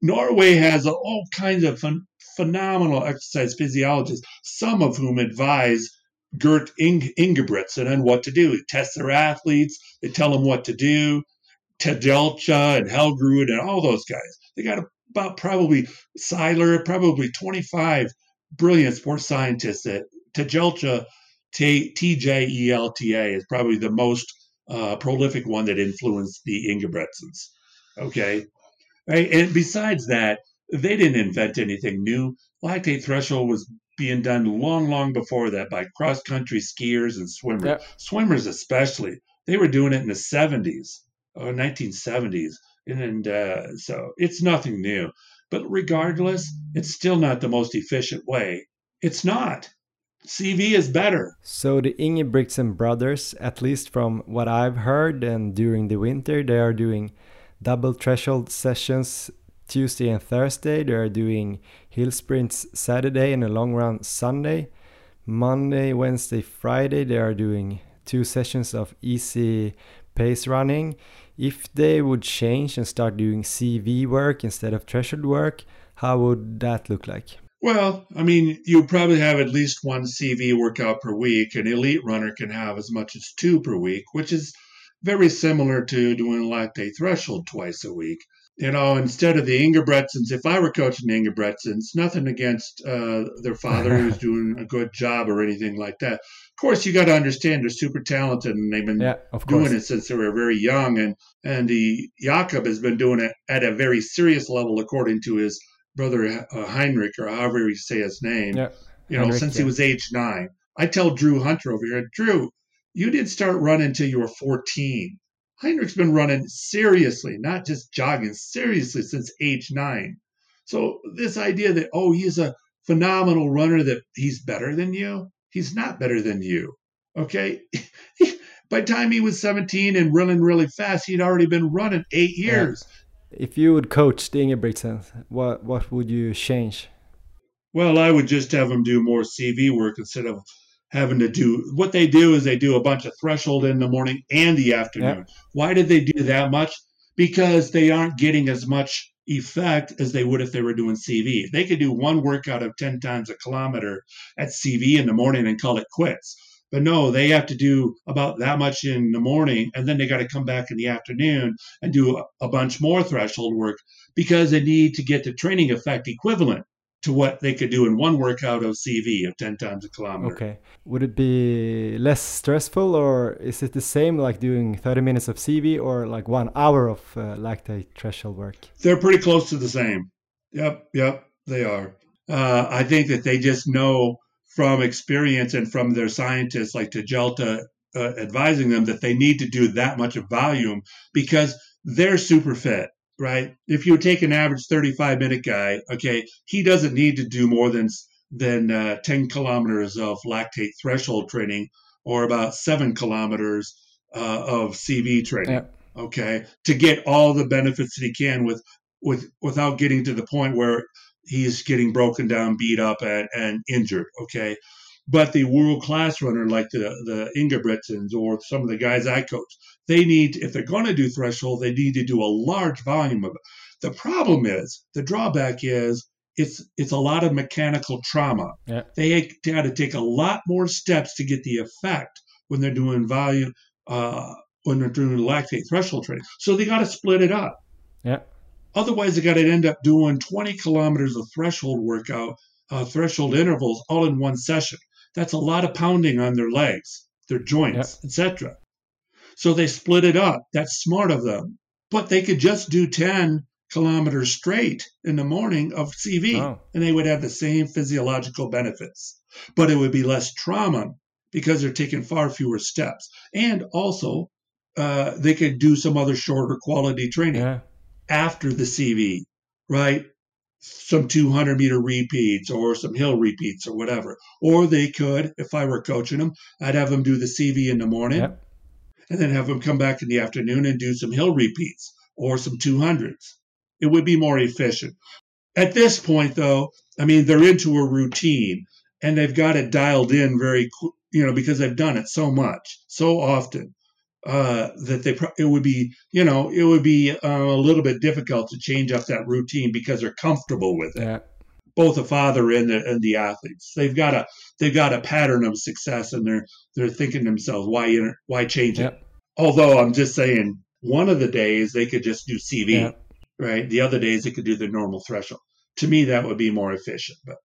Norway has all kinds of ph- phenomenal exercise physiologists, some of whom advise Gert Ing- Ingebrigtsen on what to do. They test their athletes, they tell them what to do. Tedelcha and Helgerud and all those guys. They got about probably Seiler, probably 25 brilliant sports scientists at Tejelcha, TJELTA is probably the most uh, prolific one that influenced the Ingebrigtsens. Okay. Right? And besides that, they didn't invent anything new. Lactate threshold was being done long, long before that by cross country skiers and swimmers. Yep. Swimmers, especially. They were doing it in the 70s or 1970s. And uh, so it's nothing new. But regardless, it's still not the most efficient way. It's not. CV is better. So the Ingebrigtsen brothers, at least from what I've heard, and during the winter, they are doing double threshold sessions Tuesday and Thursday. They are doing hill sprints Saturday and a long run Sunday. Monday, Wednesday, Friday, they are doing two sessions of easy pace running if they would change and start doing CV work instead of threshold work, how would that look like? Well, I mean, you probably have at least one CV workout per week. An elite runner can have as much as two per week, which is very similar to doing lactate threshold twice a week. You know, instead of the Ingebrigtsens, if I were coaching the Ingebrigtsens, nothing against uh, their father who's doing a good job or anything like that Of course, you got to understand they're super talented and they've been yeah, doing it since they were very young. And and the Jakob has been doing it at a very serious level, according to his brother uh, Heinrich, or however you say his name. Yeah. You know, Heinrich, since yeah. he was age nine. I tell Drew Hunter over here, Drew, you didn't start running till you were 14. Heinrich's been running seriously, not just jogging, seriously since age nine. So this idea that oh, he's a phenomenal runner, that he's better than you He's not better than you. Okay. By the time he was 17 and running really fast, he'd already been running eight years. Yeah. If you would coach the Ingebrigtsen, what what would you change? Well, I would just have him do more CV work instead of having to do what they do is they do a bunch of threshold in the morning and the afternoon. Yeah. Why did they do that much? Because they aren't getting as much effect as they would if they were doing CV. They could do one workout of 10 times a kilometer at CV in the morning and call it quits. But no, they have to do about that much in the morning and then they got to come back in the afternoon and do a, a bunch more threshold work because they need to get the training effect equivalent to what they could do in one workout of CV of 10 times a kilometer. Okay. Would it be less stressful or is it the same like doing 30 minutes of CV or like one hour of uh, lactate threshold work? They're pretty close to the same. Yep, yep, they are. Uh, I think that they just know from experience and from their scientists like Tajelta uh, advising them that they need to do that much of volume because they're super fit right? If you take an average 35 minute guy, okay, he doesn't need to do more than than uh, 10 kilometers of lactate threshold training or about seven kilometers uh, of CV training, yeah. okay, to get all the benefits that he can with with without getting to the point where he's getting broken down, beat up, and, and injured, okay. But the world class runner like the the Ingebrigtsens or some of the guys I coach, they need if they're going to do threshold, they need to do a large volume of it. The problem is the drawback is it's it's a lot of mechanical trauma. Yeah. They got to take a lot more steps to get the effect when they're doing volume uh, when they're doing lactate threshold training. So they got to split it up. Yeah. Otherwise, they got to end up doing 20 kilometers of threshold workout, uh, threshold intervals all in one session. That's a lot of pounding on their legs, their joints, yep. etc. So they split it up. That's smart of them. But they could just do 10 kilometers straight in the morning of CV, oh. and they would have the same physiological benefits. But it would be less trauma because they're taking far fewer steps. And also, uh, they could do some other shorter quality training yeah. after the CV, right? Some 200 meter repeats or some hill repeats or whatever. Or they could, if I were coaching them, I'd have them do the CV in the morning yep. and then have them come back in the afternoon and do some hill repeats or some 200s. It would be more efficient. At this point, though, I mean, they're into a routine and they've got it dialed in very, you know, because they've done it so much, so often uh, that they it would be you know it would be uh, a little bit difficult to change up that routine because they're comfortable with it. Yeah. Both the father and the and the athletes, they've got a they've got a pattern of success, and they're they're thinking to themselves, why why change yeah. it? Although I'm just saying, one of the days they could just do CV, yeah. right? The other days they could do the normal threshold. To me, that would be more efficient, but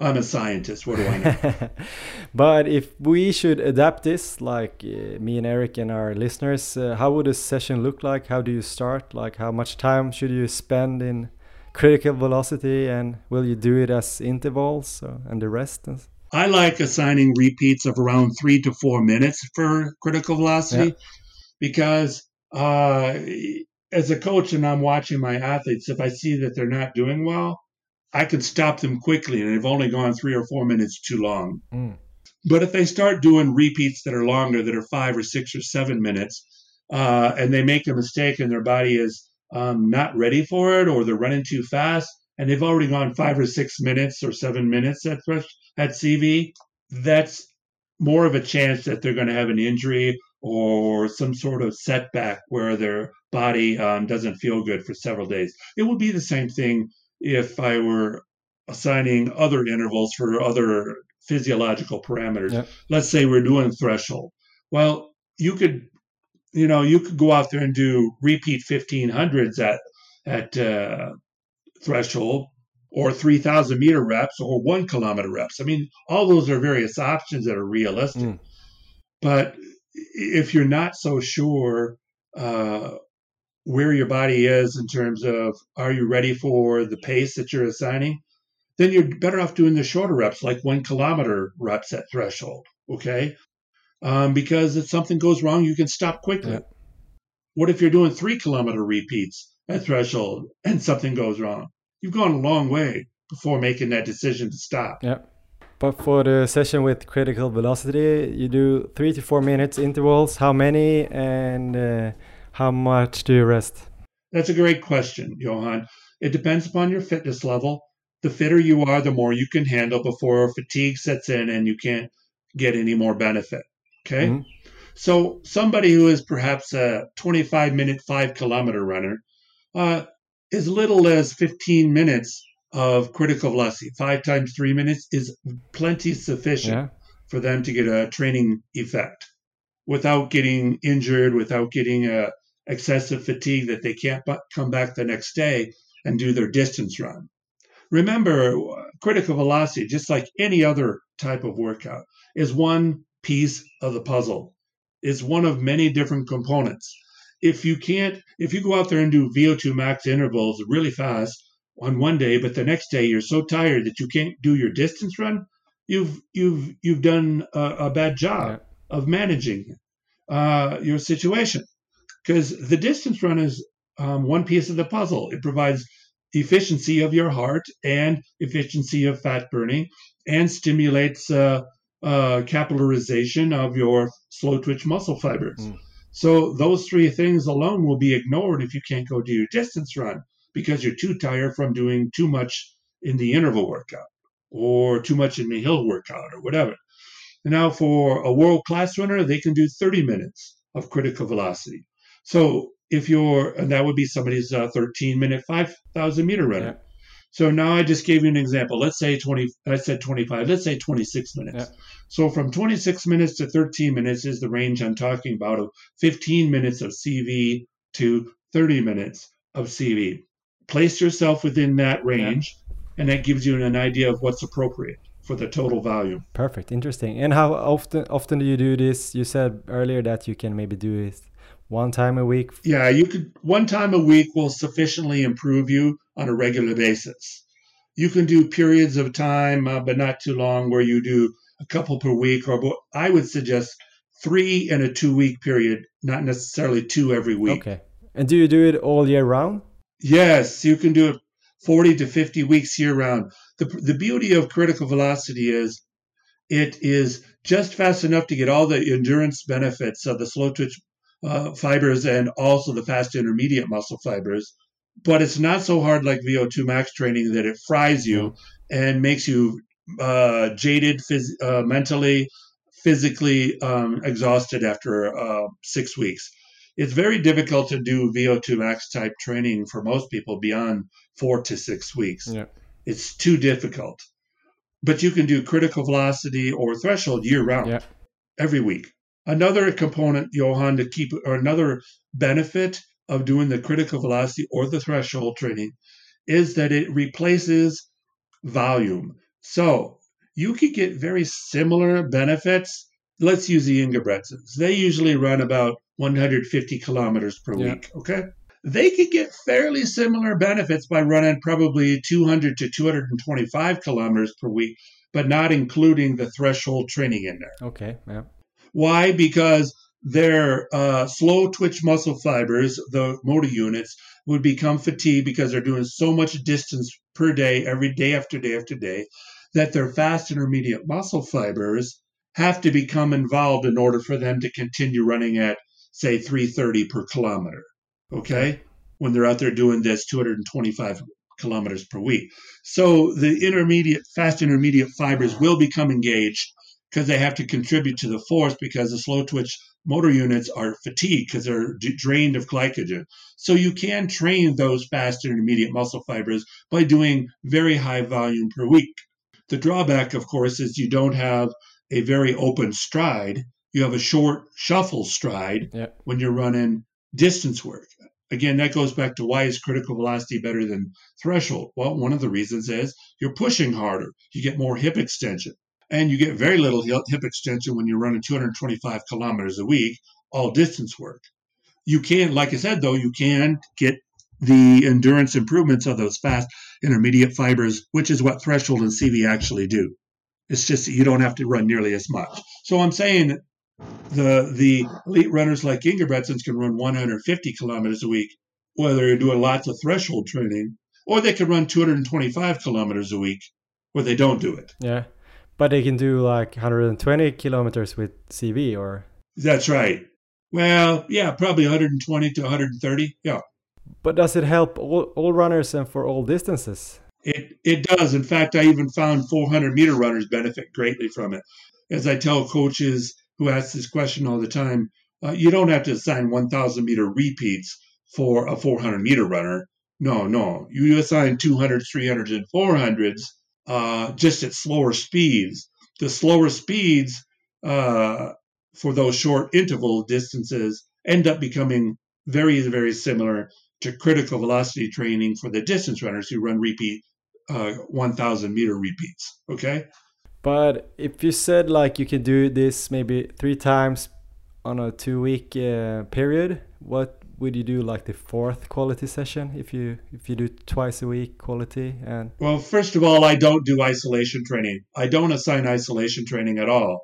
I'm a scientist. What do I know? but if we should adapt this, like uh, me and Eric and our listeners, uh, how would a session look like? How do you start? Like, how much time should you spend in critical velocity, and will you do it as intervals uh, and the rest? I like assigning repeats of around three to four minutes for critical velocity yeah. because uh, as a coach and I'm watching my athletes, if I see that they're not doing well, I could stop them quickly and they've only gone three or four minutes too long. Mm. But if they start doing repeats that are longer, that are five or six or seven minutes, uh, and they make a mistake and their body is um, not ready for it or they're running too fast and they've already gone five or six minutes or seven minutes at, at CV, that's more of a chance that they're going to have an injury or some sort of setback where their body um, doesn't feel good for several days. It would be the same thing if I were assigning other intervals for other physiological parameters. Yep. Let's say we're doing threshold. Well, you could, you know, you could go out there and do repeat 1500s at at uh, threshold or 3000 meter reps or one kilometer reps. I mean, all those are various options that are realistic. Mm. But if you're not so sure uh, where your body is in terms of are you ready for the pace that you're assigning, then you're better off doing the shorter reps, like one kilometer reps at threshold. Okay. Um, because if something goes wrong, you can stop quickly. Yeah. What if you're doing three kilometer repeats at threshold and something goes wrong? You've gone a long way before making that decision to stop. Yeah. But for the session with critical velocity, you do three to four minutes intervals. How many? And uh, how much do you rest? That's a great question, Johan. It depends upon your fitness level. The fitter you are, the more you can handle before fatigue sets in and you can't get any more benefit. Okay. Mhm. So, somebody who is perhaps a 25 minute, five kilometer runner, uh, as little as 15 minutes of critical velocity, five times three minutes, is plenty sufficient Yeah. for them to get a training effect without getting injured, without getting a excessive fatigue that they can't come back the next day and do their distance run. Remember, critical velocity, just like any other type of workout, is one piece of the puzzle. It's one of many different components. If you can't, if you go out there and do VO2 max intervals really fast on one day, but the next day you're so tired that you can't do your distance run, you've you've you've done a, a bad job Yeah. of managing uh, your situation because the distance run is um, one piece of the puzzle. It provides efficiency of your heart and efficiency of fat burning and stimulates uh, uh, capitalization of your slow twitch muscle fibers. Mm. So those three things alone will be ignored if you can't go do your distance run because you're too tired from doing too much in the interval workout or too much in the hill workout or whatever. Now for a world class runner, they can do 30 minutes of critical velocity. So if you're, and that would be somebody's uh, 13 minute 5,000 meter runner. Yeah. So now I just gave you an example. Let's say 20, I said 25, let's say 26 minutes. Yeah. So from 26 minutes to 13 minutes is the range I'm talking about of 15 minutes of CV to 30 minutes of CV. Place yourself within that range, and that gives you an idea of what's appropriate for the total volume. Perfect, interesting. And how often often do you do this? You said earlier that you can maybe do it one time a week. Yeah, you could one time a week will sufficiently improve you on a regular basis. You can do periods of time, uh, but not too long, where you do a couple per week, or I would suggest three in a two week period, not necessarily two every week. Okay. And do you do it all year round? Yes, you can do it 40 to 50 weeks year round. The, the beauty of critical velocity is it is just fast enough to get all the endurance benefits of the slow twitch uh, fibers and also the fast intermediate muscle fibers. But it's not so hard like VO2 max training that it fries you and makes you uh, jaded phys- uh, mentally, physically um, exhausted after uh, six weeks it's very difficult to do VO2 max type training for most people beyond four to six weeks. Yeah. It's too difficult. But you can do critical velocity or threshold year round, Yeah. every week. Another component, Johan, to keep, or another benefit of doing the critical velocity or the threshold training is that it replaces volume. So you could get very similar benefits. Let's use the Ingebrigtsens. They usually run about 150 kilometers per Yeah. week. Okay. They could get fairly similar benefits by running probably 200 to 225 kilometers per week, but not including the threshold training in there. Okay. Yeah. Why? Because their uh, slow twitch muscle fibers, the motor units, would become fatigued because they're doing so much distance per day, every day after day after day, that their fast intermediate muscle fibers have to become involved in order for them to continue running at, say, 330 per kilometer. Okay? When they're out there doing this 225 kilometers per week. So the intermediate, fast intermediate fibers will become engaged because they have to contribute to the force because the slow twitch motor units are fatigued because they're d- drained of glycogen. So you can train those fast intermediate muscle fibers by doing very high volume per week. The drawback, of course, is you don't have a very open stride. You have a short shuffle stride Yeah. when you're running distance work. Again, that goes back to why is critical velocity better than threshold? Well, one of the reasons is you're pushing harder. You get more hip extension. And you get very little hip extension when you're running 225 kilometers a week, all distance work. You can, like I said, though, you can get the endurance improvements of those fast intermediate fibers, which is what threshold and CV actually do. It's just that you don't have to run nearly as much. So I'm saying the the elite runners like Ingebrigtsens can run 150 kilometers a week, whether you're doing lots of threshold training, or they can run 225 kilometers a week, where they don't do it. Yeah. But they can do like 120 kilometers with CV or. That's right. Well, yeah, probably 120 to 130. Yeah, But does it help all, all runners and for all distances? it it does. In fact, I even found 400 meter runners benefit greatly from it. As I tell coaches who ask this question all the time, uh, you don't have to assign 1,000 meter repeats for a 400 meter runner. No, no, you assign 200s, 300s, and 400s uh, just at slower speeds. The slower speeds uh, for those short interval distances end up becoming very, very similar to critical velocity training for the distance runners who run repeat uh, 1000 meter repeats. Okay. But if you said like you can do this maybe three times on a two week uh, period, what would you do like the fourth quality session if you if you do twice a week quality and well first of all i don't do isolation training. I don't assign isolation training at all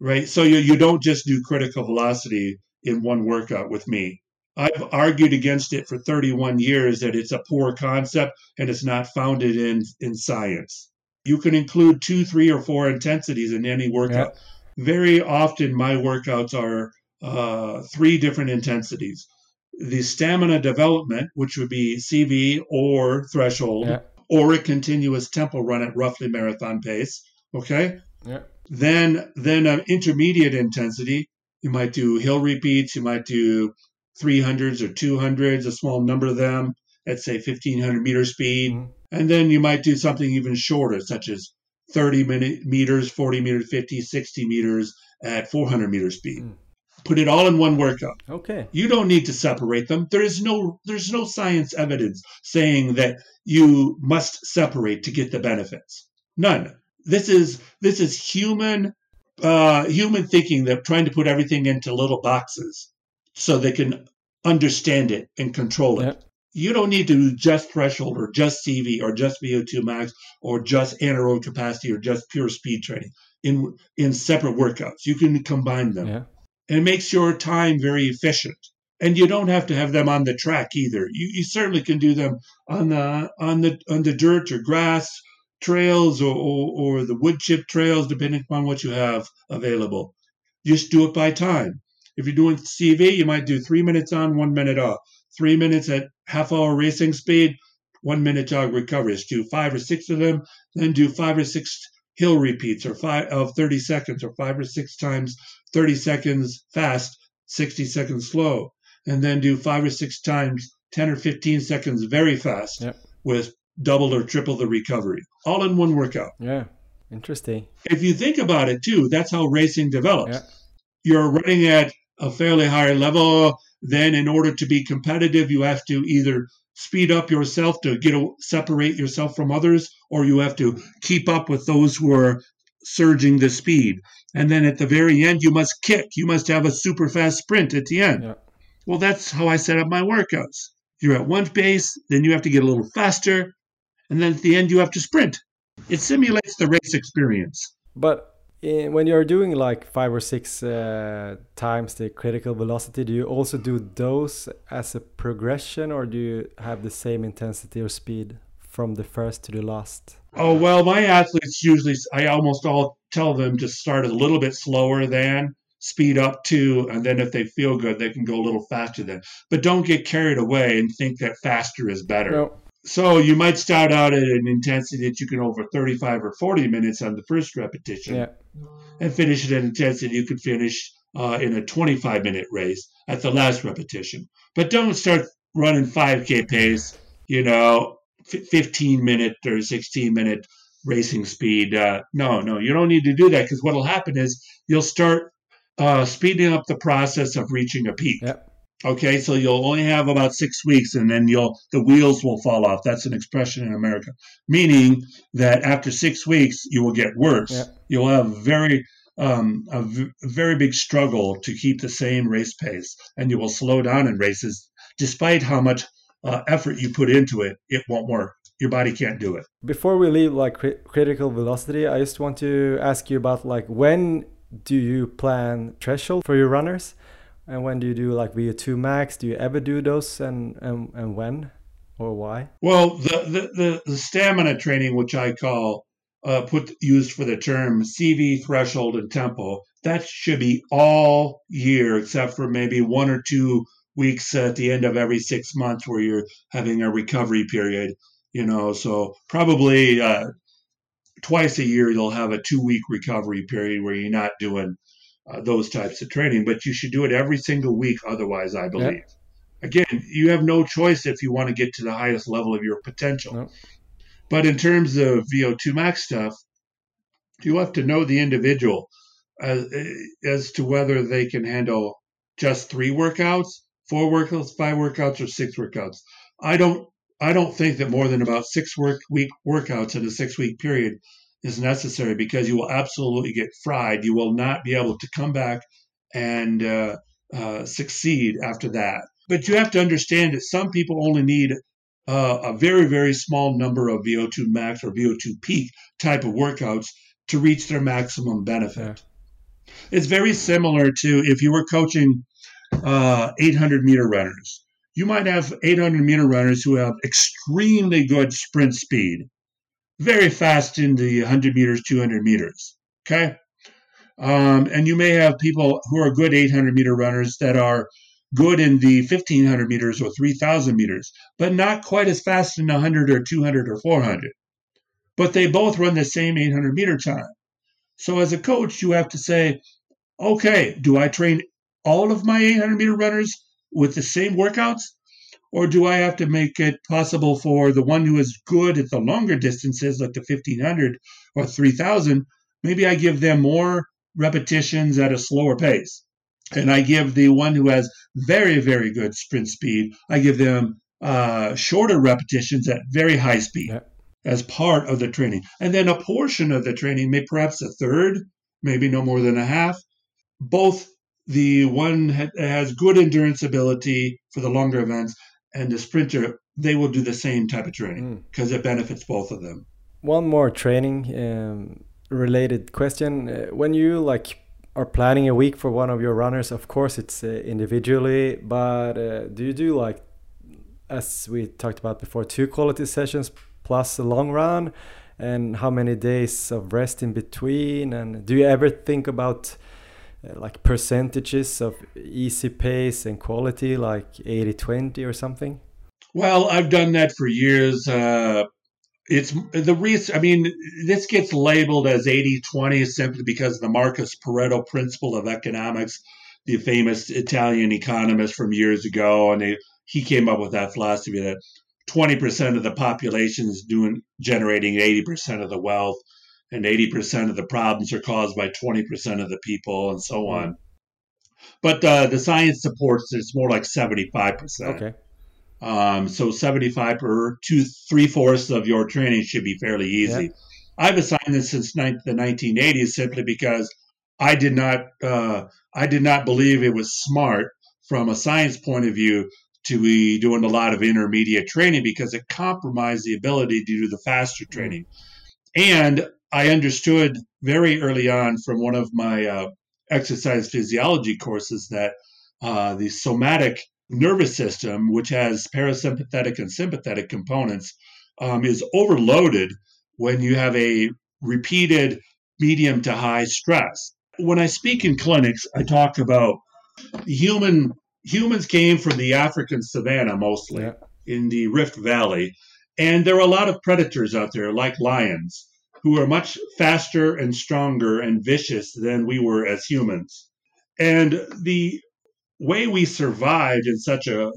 right? So you, you don't just do critical velocity in one workout with me. I've argued against it for 31 years that it's a poor concept and it's not founded in in science. You can include two three or four intensities in any workout. Yeah. very often my workouts are uh, three different intensities the stamina development, which would be CV or threshold, yeah. or a continuous tempo run at roughly marathon pace. Okay. Yeah. Then, then an intermediate intensity. You might do hill repeats. You might do 300s or 200s, a small number of them at say 1500 meter speed. Mm-hmm. And then you might do something even shorter, such as 30 minute meters, 40 meters, 50, 60 meters at 400 meter speed. Mm put it all in one workout. Okay. You don't need to separate them. There is no there's no science evidence saying that you must separate to get the benefits. None. This is this is human uh, human thinking that trying to put everything into little boxes so they can understand it and control it. Yep. You don't need to do just threshold or just CV or just VO2 max or just anaerobic capacity or just pure speed training in in separate workouts. You can combine them. Yeah and it makes your time very efficient. And you don't have to have them on the track either. You, you certainly can do them on the on the on the dirt or grass trails or, or, or the wood chip trails, depending upon what you have available. Just do it by time. If you're doing CV, you might do three minutes on, one minute off. Three minutes at half hour racing speed, one minute jog recovery. Just do five or six of them, then do five or six hill repeats or five of 30 seconds or five or six times 30 seconds fast, 60 seconds slow, and then do five or six times 10 or 15 seconds very fast yep. with double or triple the recovery, all in one workout. Yeah, interesting. If you think about it too, that's how racing develops. You're running at a fairly high level, then in order to be competitive, you have to either speed up yourself to get a, separate yourself from others, or you have to keep up with those who are surging the speed. And then at the very end, you must kick. You must have a super fast sprint at the end. Yeah. Well, that's how I set up my workouts. You're at one pace, then you have to get a little faster, and then at the end, you have to sprint. It simulates the race experience. But in, when you're doing like five or six uh, times the critical velocity, do you also do those as a progression, or do you have the same intensity or speed from the first to the last? Oh well, my athletes usually I almost all tell them to start a little bit slower than speed up to, and then if they feel good, they can go a little faster then. But don't get carried away and think that faster is better. No. So you might start out at an intensity that you can over 35 or 40 minutes on the first repetition, yeah. and finish at an intensity you could finish uh, in a 25 minute race at the last repetition. But don't start running 5K pace, you know, 15 minute or 16 minute racing speed. Uh, no, no, you don't need to do that because what will happen is you'll start uh, speeding up the process of reaching a peak. Yep. Okay, so you'll only have about six weeks, and then you'll the wheels will fall off. That's an expression in America, meaning that after six weeks you will get worse. Yeah. You'll have very um, a v- very big struggle to keep the same race pace, and you will slow down in races, despite how much uh, effort you put into it. It won't work. Your body can't do it. Before we leave, like cri- critical velocity, I just want to ask you about like when do you plan threshold for your runners? And when do you do like VO2 max? Do you ever do those and, and, and when or why? Well, the, the, the, the stamina training, which I call uh, put used for the term CV threshold and tempo, that should be all year except for maybe one or two weeks at the end of every six months where you're having a recovery period. You know, so probably uh, twice a year you'll have a two week recovery period where you're not doing uh, those types of training, but you should do it every single week. Otherwise, I believe. Yep. Again, you have no choice if you want to get to the highest level of your potential. Yep. But in terms of VO2 max stuff, you have to know the individual as, as to whether they can handle just three workouts four workouts, five workouts, or six workouts. I don't I don't think that more than about six work week workouts in a six week period is necessary because you will absolutely get fried. You will not be able to come back and uh, uh, succeed after that. But you have to understand that some people only need uh, a very, very small number of VO2 max or VO2 peak type of workouts to reach their maximum benefit. Yeah. It's very similar to if you were coaching uh, 800 meter runners. You might have 800 meter runners who have extremely good sprint speed, very fast in the 100 meters, 200 meters. Okay. Um, and you may have people who are good 800 meter runners that are good in the 1500 meters or 3000 meters, but not quite as fast in 100 or 200 or 400. But they both run the same 800 meter time. So as a coach, you have to say, okay, do I train all of my 800 meter runners with the same workouts? Or do I have to make it possible for the one who is good at the longer distances, like the 1500 or 3000, maybe I give them more repetitions at a slower pace? And I give the one who has very, very good sprint speed, I give them uh, shorter repetitions at very high speed yeah. as part of the training. And then a portion of the training, maybe perhaps a third, maybe no more than a half, both the one has good endurance ability for the longer events and the sprinter, they will do the same type of training because mm. it benefits both of them. One more training um, related question: uh, When you like are planning a week for one of your runners, of course it's uh, individually, but uh, do you do like, as we talked about before, two quality sessions plus a long run? And how many days of rest in between? And do you ever think about like percentages of easy pace and quality, like 80 20 or something? Well, I've done that for years. Uh, it's the reason. I mean, this gets labeled as 80 20 simply because of the Marcus Pareto principle of economics, the famous Italian economist from years ago, and they, he came up with that philosophy that 20% of the population is doing generating 80% of the wealth and 80% of the problems are caused by 20% of the people and so mm-hmm. on. But uh, the science supports it's more like 75%. Okay. Um, so 75 per two, three fourths of your training should be fairly easy. Yeah. I've assigned this since ni- the 1980s simply because I did not, uh, I did not believe it was smart from a science point of view to be doing a lot of intermediate training because it compromised the ability to do the faster mm-hmm. training. And I understood very early on from one of my uh, exercise physiology courses that uh, the somatic nervous system, which has parasympathetic and sympathetic components, um, is overloaded when you have a repeated medium to high stress. When I speak in clinics, I talk about human humans came from the African savannah mostly yeah. in the Rift Valley, and there are a lot of predators out there like lions who are much faster and stronger and vicious than we were as humans. And the way we survived in such a,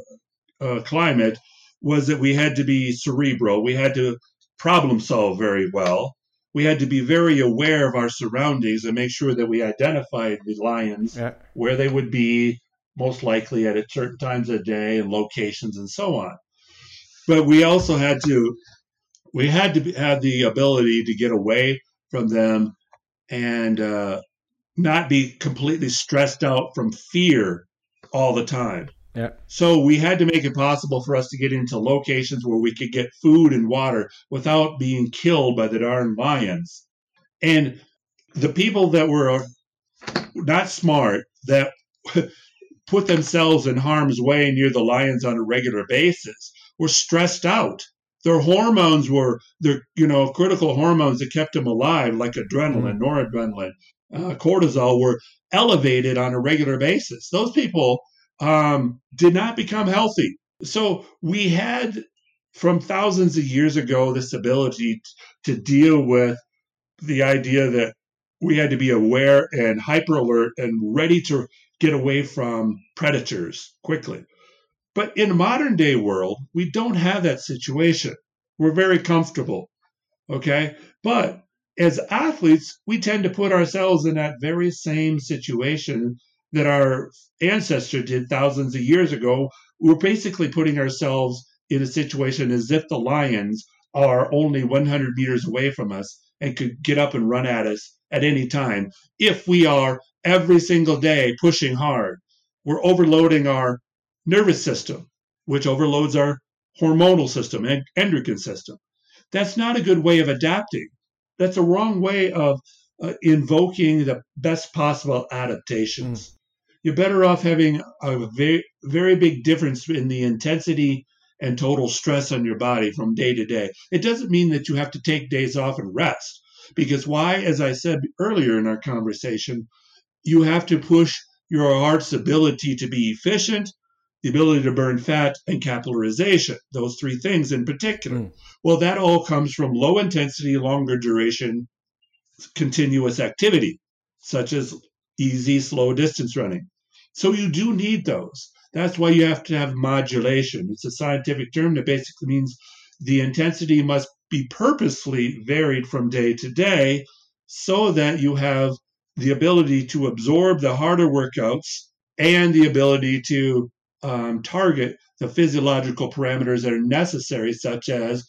a climate was that we had to be cerebral. We had to problem solve very well. We had to be very aware of our surroundings and make sure that we identified the lions yeah. where they would be, most likely at certain times of day and locations and so on. But we also had to we had to have the ability to get away from them and uh, not be completely stressed out from fear all the time. Yeah. So we had to make it possible for us to get into locations where we could get food and water without being killed by the darn lions. And the people that were not smart, that put themselves in harm's way near the lions on a regular basis, were stressed out. Their hormones were, their you know, critical hormones that kept them alive, like adrenaline, mm-hmm. noradrenaline, uh, cortisol, were elevated on a regular basis. Those people um, did not become healthy. So we had, from thousands of years ago, this ability t- to deal with the idea that we had to be aware and hyper alert and ready to get away from predators quickly. But in modern day world, we don't have that situation. We're very comfortable. Okay. But as athletes, we tend to put ourselves in that very same situation that our ancestor did thousands of years ago, we're basically putting ourselves in a situation as if the lions are only 100 meters away from us and could get up and run at us at any time if we are every single day pushing hard. We're overloading our nervous system, which overloads our hormonal system and endocrine system. That's not a good way of adapting. That's a wrong way of uh, invoking the best possible adaptations. Mm. You're better off having a very, very big difference in the intensity and total stress on your body from day to day. It doesn't mean that you have to take days off and rest, because why, as I said earlier in our conversation, you have to push your heart's ability to be efficient, the ability to burn fat, and capillarization, those three things in particular. Mm. Well, that all comes from low intensity, longer duration, continuous activity, such as easy, slow distance running. So you do need those. That's why you have to have modulation. It's a scientific term that basically means the intensity must be purposely varied from day to day so that you have the ability to absorb the harder workouts and the ability to um, target the physiological parameters that are necessary, such as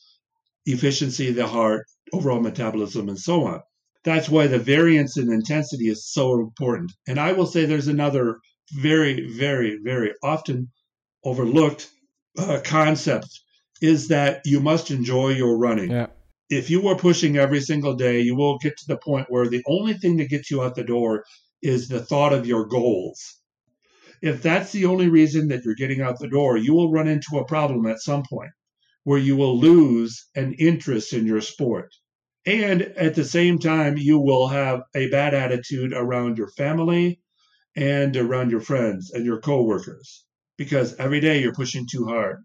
efficiency of the heart, overall metabolism, and so on. That's why the variance in intensity is so important. And I will say there's another very, very, very often overlooked uh, concept is that you must enjoy your running. Yeah. If you are pushing every single day, you will get to the point where the only thing that gets you out the door is the thought of your goals. If that's the only reason that you're getting out the door, you will run into a problem at some point where you will lose an interest in your sport. And at the same time, you will have a bad attitude around your family, and around your friends and your coworkers because every day you're pushing too hard.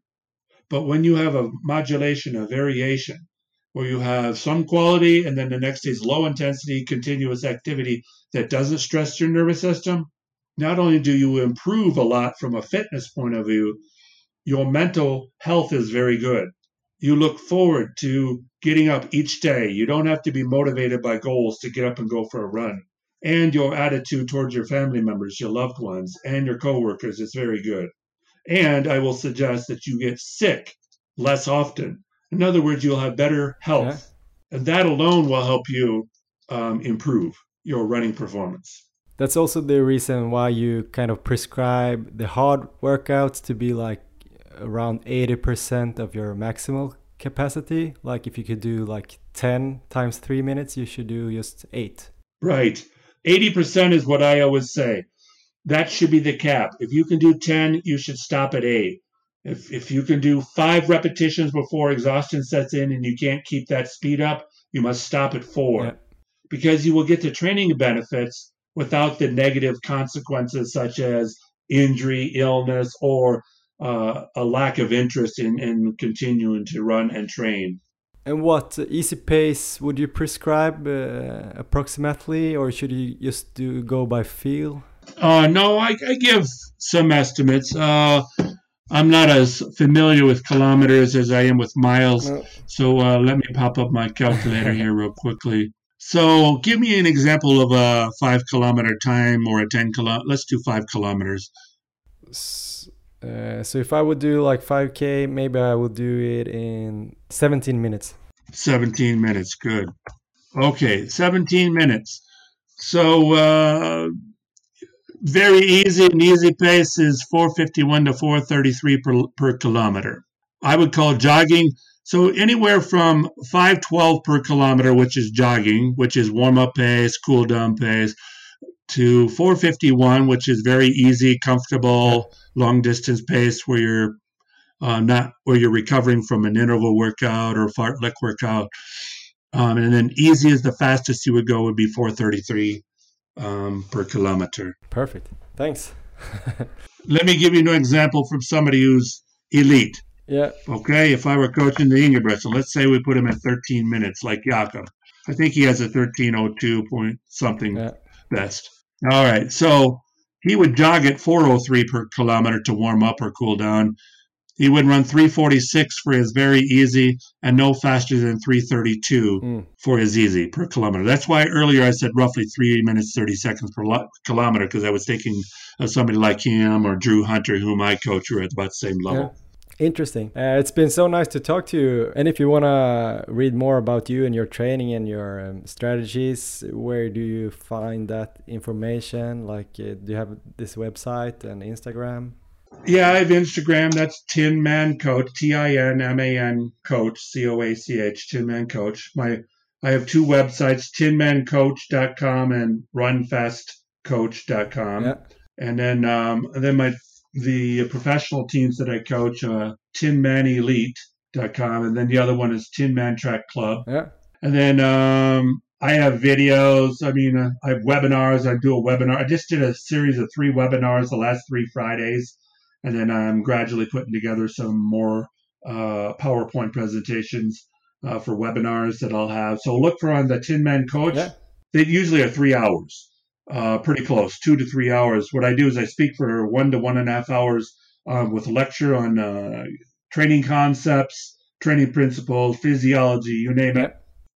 But when you have a modulation, a variation, where you have some quality and then the next is low intensity, continuous activity that doesn't stress your nervous system, not only do you improve a lot from a fitness point of view, your mental health is very good. You look forward to getting up each day. You don't have to be motivated by goals to get up and go for a run and your attitude towards your family members, your loved ones, and your coworkers is very good. And I will suggest that you get sick less often. In other words, you'll have better health. Yeah. And that alone will help you um, improve your running performance. That's also the reason why you kind of prescribe the hard workouts to be like around 80% of your maximal capacity. Like if you could do like 10 times three minutes, you should do just eight. Right. 80% is what I always say. That should be the cap. If you can do 10, you should stop at eight. If, if you can do five repetitions before exhaustion sets in and you can't keep that speed up, you must stop at four yeah. because you will get the training benefits without the negative consequences such as injury, illness, or uh, a lack of interest in, in continuing to run and train. And what easy pace would you prescribe uh, approximately, or should you just do go by feel? Uh, no, I, I give some estimates. Uh, I'm not as familiar with kilometers as I am with miles, no. so uh, let me pop up my calculator here real quickly. So, give me an example of a five kilometer time or a ten kilometer. Let's do five kilometers. Uh, so if I would do like 5k, maybe I would do it in 17 minutes. 17 minutes, good. Okay, 17 minutes. So uh, very easy and easy pace is 451 to 433 per, per kilometer. I would call jogging. So anywhere from 512 per kilometer, which is jogging, which is warm up pace, cool down pace, to 451, which is very easy, comfortable, long distance pace where you're uh, not where you're recovering from an interval workout or fartlek workout. Um, and then easy is the fastest you would go would be 433 um, per kilometer. Perfect. Thanks. Let me give you an example from somebody who's elite. Yeah. Okay. If I were coaching the Ingebrigtsen, let's say we put him at 13 minutes, like Jakob. I think he has a 1302 point something yeah. best. All right. So he would jog at 403 per kilometer to warm up or cool down. he would run 346 for his very easy and no faster than 332 Mm. for his easy per kilometer. That's why earlier I said roughly three minutes 30 seconds per lo- kilometer because I was thinking of somebody like him or Drew Hunter, whom I coach, who are at about the same level. Interesting. Uh, it's been so nice to talk to you. And if you want to read more about you and your training and your um, strategies, where do you find that information? Like, uh, do you have this website and Instagram? Yeah, I have Instagram. That's Tin Man Coach, T I N M A N Coach, C O A C H, Tin Man Coach. My I have two websites, tinmancoach.com and runfastcoach.com. Yeah. And then um, and then my the professional teams that I coach, uh, tinmanelite.com, and then the other one is Tin Man Track Club. Yeah. And then um, I have videos. I mean, uh, I have webinars. I do a webinar. I just did a series of three webinars the last three Fridays, and then I'm gradually putting together some more uh, PowerPoint presentations uh, for webinars that I'll have. So look for on the Tin Man Coach. Yeah. They usually are three hours, uh, pretty close, two to three hours. What I do is I speak for one to one and a half hours um, with a lecture on uh, training concepts, training principles, physiology, you name it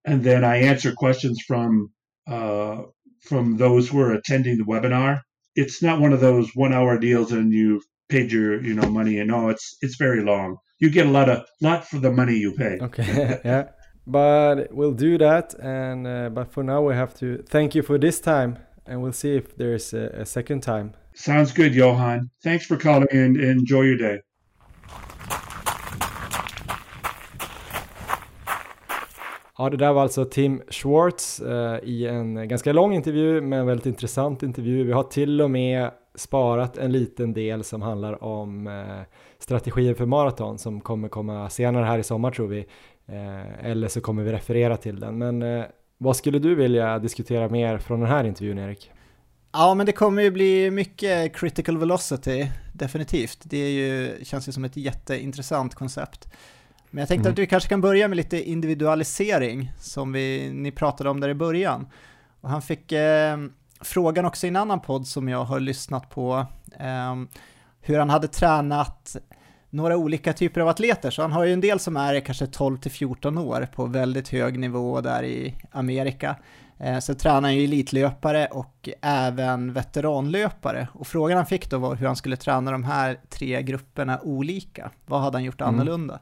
and then I answer questions from uh, from those who are attending the webinar. It's not one of those one hour deals and you paid your you know money and no, it's it's very long. You get a lot of lot for the money you pay. Okay. yeah. But we'll do that. And uh, but for now, we have to thank you for this time, and we'll see if there's a, a second time. Sounds good, Johan. Thanks for calling and enjoy your day. Ja, det där var alltså Tim Schwartz eh, i en ganska lång intervju, men en väldigt intressant intervju. Vi har till och med sparat en liten del som handlar om eh, strategier för maraton som kommer komma senare här i sommar tror vi. Eh, eller så kommer vi referera till den. Men eh, vad skulle du vilja diskutera mer från den här intervjun, Erik? Ja, men det kommer ju bli mycket critical velocity, definitivt. Det är ju, känns ju som ett jätteintressant koncept. Men jag tänkte Mm. att vi kanske kan börja med lite individualisering, som vi, ni pratade om där i början. Och han fick eh, frågan också i en annan podd som jag har lyssnat på, eh, hur han hade tränat några olika typer av atleter. Så han har ju en del som är kanske 12 till 14 år på väldigt hög nivå där i Amerika. Eh, Så tränar han ju elitlöpare och även veteranlöpare. Och frågan han fick då var hur han skulle träna de här tre grupperna olika. Vad hade han gjort Mm. annorlunda?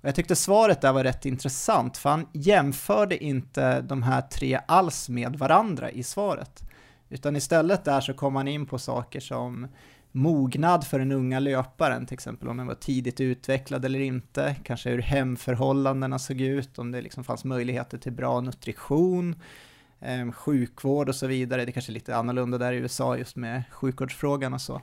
Och jag tyckte svaret där var rätt intressant, för han jämförde inte de här tre alls med varandra i svaret. Utan istället där så kom han in på saker som mognad för den unga löparen, till exempel om den var tidigt utvecklad eller inte, kanske hur hemförhållandena såg ut, om det liksom fanns möjligheter till bra nutrition, eh, sjukvård och så vidare. Det kanske är lite annorlunda där i USA just med sjukvårdsfrågan och så.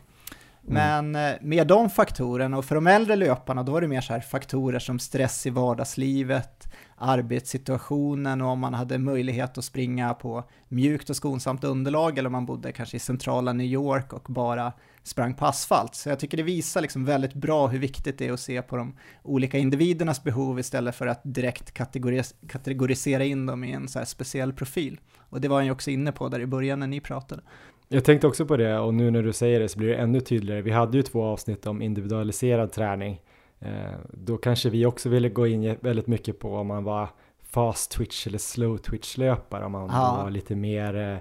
Men eh, med de faktorerna, och för de äldre löparna, då var det mer så här faktorer som stress i vardagslivet, arbetssituationen och om man hade möjlighet att springa på mjukt och skonsamt underlag eller om man bodde kanske i centrala New York och bara sprang på asfalt. Så jag tycker det visar liksom väldigt bra hur viktigt det är att se på de olika individernas behov istället för att direkt kategoris kategorisera in dem i en så här speciell profil. Och det var han ju också inne på där i början när ni pratade. Jag tänkte också på det och nu när du säger det så blir det ännu tydligare. Vi hade ju två avsnitt om individualiserad träning. Eh, då kanske vi också ville gå in väldigt mycket på om man var fast twitch eller slow twitch löpare, om man Ja. var lite mer eh,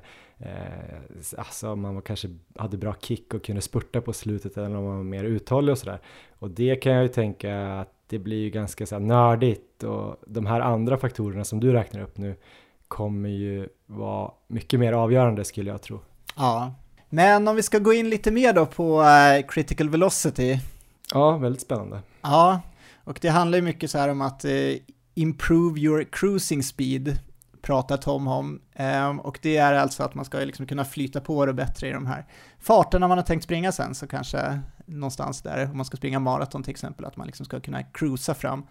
alltså om man var, kanske hade bra kick och kunde spurta på slutet eller om man var mer uthållig och sådär. Och det kan jag ju tänka att det blir ju ganska så här nördigt och de här andra faktorerna som du räknar upp nu kommer ju vara mycket mer avgörande skulle jag tro. Ja, men om vi ska gå in lite mer då på eh, critical velocity. Ja, väldigt spännande. Ja, och det handlar ju mycket så här om att eh, improve your cruising speed, pratar Tom om. Ehm, och det är alltså att man ska liksom kunna flyta på det bättre i de här farterna man har tänkt springa sen, så kanske någonstans där, om man ska springa maraton till exempel, att man liksom ska kunna cruisa fram.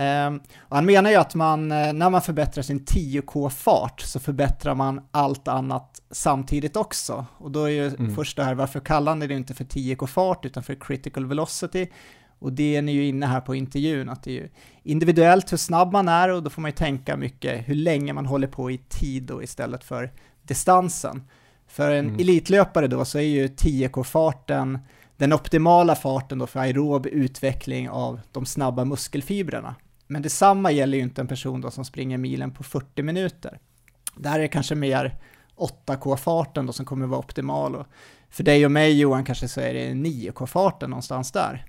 Ehm, och han menar ju att man, eh, när man förbättrar sin 10k-fart så förbättrar man allt annat samtidigt också. Och då är ju Mm. först det här, varför kallar ni det inte för 10k-fart utan för critical velocity? Och det är ni ju inne här på intervjun, att det är ju individuellt hur snabb man är och då får man ju tänka mycket hur länge man håller på i tid då istället för distansen. För en Mm. elitlöpare då så är ju 10k-farten den optimala farten då för aerob utveckling av de snabba muskelfibrerna. Men detsamma gäller ju inte en person då som springer milen på 40 minuter. Där är det kanske mer 8K-farten då som kommer vara optimal och för dig och mig Johan kanske så är det 9K-farten någonstans där.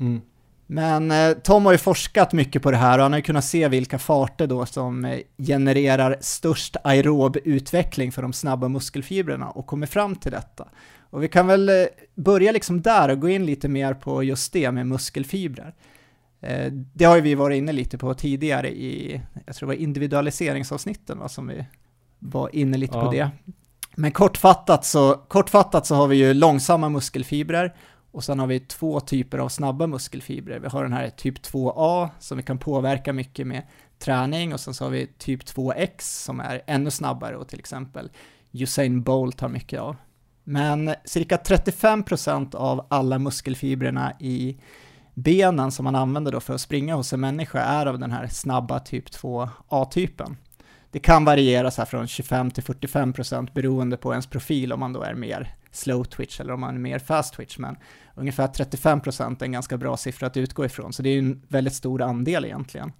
Mm. Men eh, Tom har ju forskat mycket på det här och han har ju kunnat se vilka farter då som eh, genererar störst aerob utveckling för de snabba muskelfibrerna och kommer fram till detta. Och vi kan väl eh, börja liksom där och gå in lite mer på just det med muskelfibrer. Det har ju vi varit inne lite på tidigare i, jag tror det var individualiseringsavsnitten va, som vi var inne lite ja. på det. Men kortfattat så, kortfattat så har vi ju långsamma muskelfibrer och sen har vi två typer av snabba muskelfibrer. Vi har den här typ 2A som vi kan påverka mycket med träning och sen så har vi typ 2X som är ännu snabbare och till exempel Usain Bolt har mycket av. Men cirka 35% av alla muskelfibrerna i benen som man använder då för att springa hos en människa är av den här snabba typ 2A-typen. Det kan variera så från 25 till 45% beroende på ens profil om man då är mer slow twitch eller om man är mer fast twitch, men ungefär 35% är en ganska bra siffra att utgå ifrån, så det är en väldigt stor andel egentligen.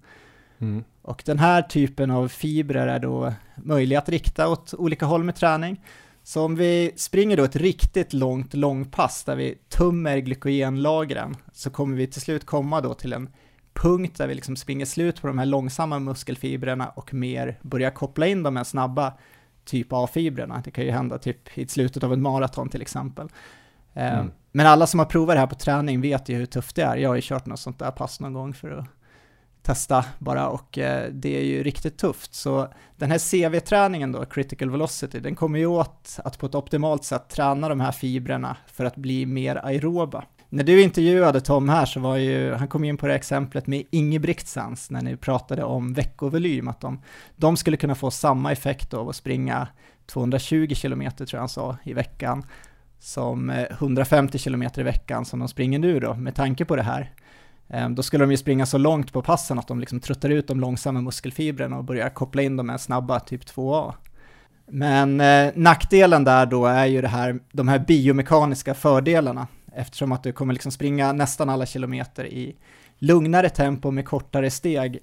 Mm. Och den här typen av fibrer är då möjliga att rikta åt olika håll med träning. Så om vi springer då ett riktigt långt långpass där vi tummer glykogenlagren så kommer vi till slut komma då till en punkt där vi liksom springer slut på de här långsamma muskelfibrerna och mer börjar koppla in de här snabba typ A-fibrerna. Det kan ju hända typ i slutet av ett maraton till exempel. Eh, mm. Men alla som har provat det här på träning vet ju hur tufft det är. Jag har ju kört något sånt där pass någon gång för att testa bara och eh, det är ju riktigt tufft. Så den här CV-träningen då, critical velocity, den kommer ju åt att på ett optimalt sätt träna de här fibrerna för att bli mer aeroba. När du intervjuade Tom här så var ju, han kom in på det exemplet med Ingebrigtsens när ni pratade om veckovolym, att de, de skulle kunna få samma effekt av att springa 220 km tror jag han sa i veckan som eh, 150 km i veckan som de springer nu då, med tanke på det här. Eh, då skulle de ju springa så långt på passen att de liksom tröttar ut de långsamma muskelfibrerna och börjar koppla in dem med snabba typ 2A. Men eh, nackdelen där då är ju det här, de här biomekaniska fördelarna eftersom att du kommer liksom springa nästan alla kilometer i lugnare tempo med kortare steg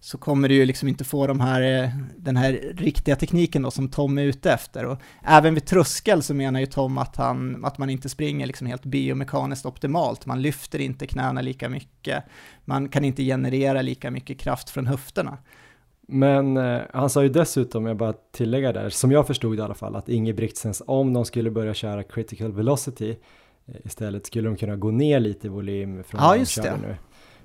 så kommer du ju liksom inte få de här, eh, den här riktiga tekniken då som Tom är ute efter. Och även vid tröskel så menar ju Tom att, han, att man inte springer liksom helt biomekaniskt optimalt. Man lyfter inte knäna lika mycket, man kan inte generera lika mycket kraft från höfterna. Men eh, han sa ju dessutom, jag bara tillägga där, som jag förstod i alla fall, att Ingebrigtsens, om de skulle börja köra critical velocity, Eh, istället skulle de kunna gå ner lite i volym från ja, just det. nu.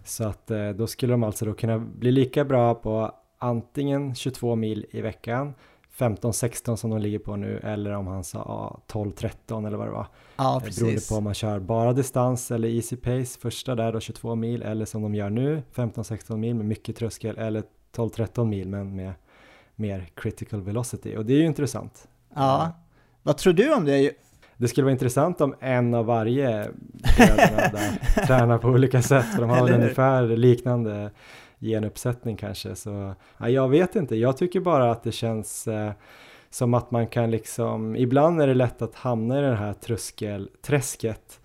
Så att eh, då skulle de alltså då kunna bli lika bra på antingen 22 mil i veckan 15-16 som de ligger på nu eller om han sa 12-13 eller vad det var. Ja, eh, precis. Beroende på om man kör bara distans eller easy pace första där då 22 mil eller som de gör nu 15-16 mil med mycket tröskel eller 12-13 mil men med mer critical velocity och det är ju intressant. Ja, vad tror du om det? Det skulle vara intressant om en av varje där tränar på olika sätt, för de har väl ungefär liknande genuppsättning kanske. Så ja, jag vet inte, jag tycker bara att det känns eh, som att man kan liksom, ibland är det lätt att hamna i det här tröskelträsket.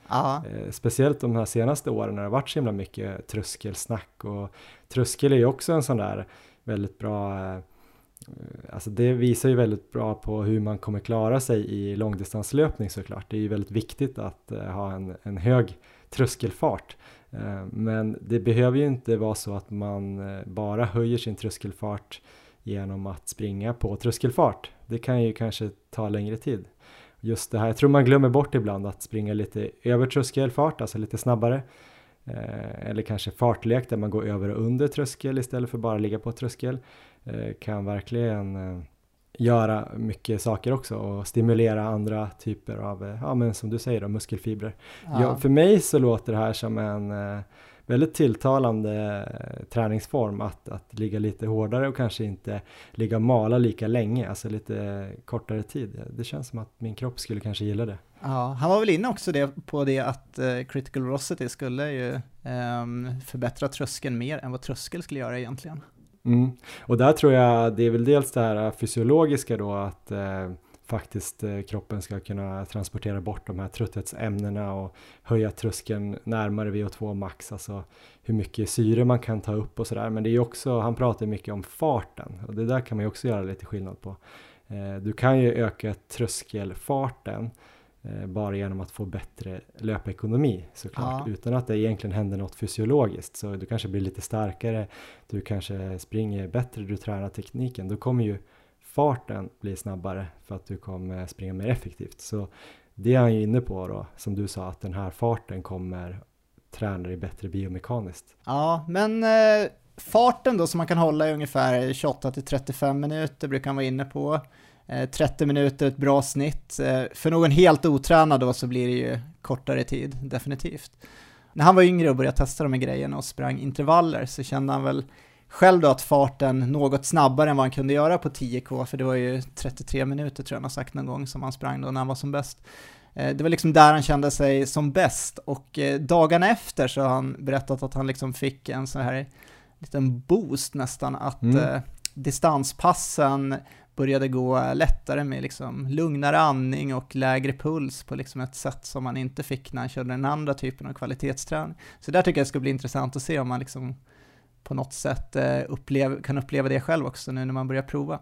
Eh, speciellt de här senaste åren när det har varit så himla mycket tröskelsnack och tröskel är ju också en sån där väldigt bra eh, Eh, alltså det visar ju väldigt bra på hur man kommer klara sig i långdistanslöpning såklart. Det är ju väldigt viktigt att eh, ha en, en hög tröskelfart. Eh, men det behöver ju inte vara så att man bara höjer sin tröskelfart genom att springa på tröskelfart. Det kan ju kanske ta längre tid. Just det här, jag tror man glömmer bort ibland att springa lite över tröskelfart, alltså lite snabbare. Eller kanske fartlek där man går över och under tröskel istället för bara ligga på tröskel. Eh, kan verkligen eh, göra mycket saker också och stimulera andra typer av, eh, ja men som du säger då, muskelfibrer. Ja. Ja, för mig så låter det här som en väldigt tilltalande träningsform att, att ligga lite hårdare och kanske inte ligga och mala lika länge, alltså lite kortare tid. Det känns som att min kropp skulle kanske gilla det. Ja, han var väl inne också det, på det att critical velocity skulle ju um, förbättra tröskeln mer än vad tröskel skulle göra egentligen. Mm. Och där tror jag det är väl dels det här fysiologiska då att eh, faktiskt eh, kroppen ska kunna transportera bort de här trötthetsämnena och höja tröskeln närmare VO2 max, alltså hur mycket syre man kan ta upp och sådär. Men det är ju också, han pratar mycket om farten och det där kan man ju också göra lite skillnad på. Eh, du kan ju öka tröskelfarten eh, bara genom att få bättre löpekonomi såklart, ja. utan att det egentligen händer något fysiologiskt. Så du kanske blir lite starkare, du kanske springer bättre, du tränar tekniken. Då kommer ju farten bli snabbare för att du kommer springa mer effektivt. Så det är han ju inne på då, som du sa, att den här farten kommer träna dig bättre biomekaniskt. Ja, men eh, farten då som man kan hålla i ungefär 28 till 35 minuter brukar han vara inne på. 30 eh, minuter ett bra snitt. Eh, för någon helt otränad då så blir det ju kortare tid, definitivt. När han var yngre och började testa de här grejerna och sprang intervaller så kände han väl själv då att farten något snabbare än vad han kunde göra på 10K, för det var ju 33 minuter tror jag han har sagt någon gång som han sprang då när han var som bäst. Eh, det var liksom där han kände sig som bäst och dagarna efter så har han berättat att han liksom fick en sån här liten boost nästan, att mm. distanspassen började gå lättare med liksom lugnare andning och lägre puls på liksom ett sätt som man inte fick när han körde den andra typen av kvalitetsträning. Så där tycker jag det ska bli intressant att se om man liksom på något sätt eh, upplev, kan uppleva det själv också nu när man börjar prova.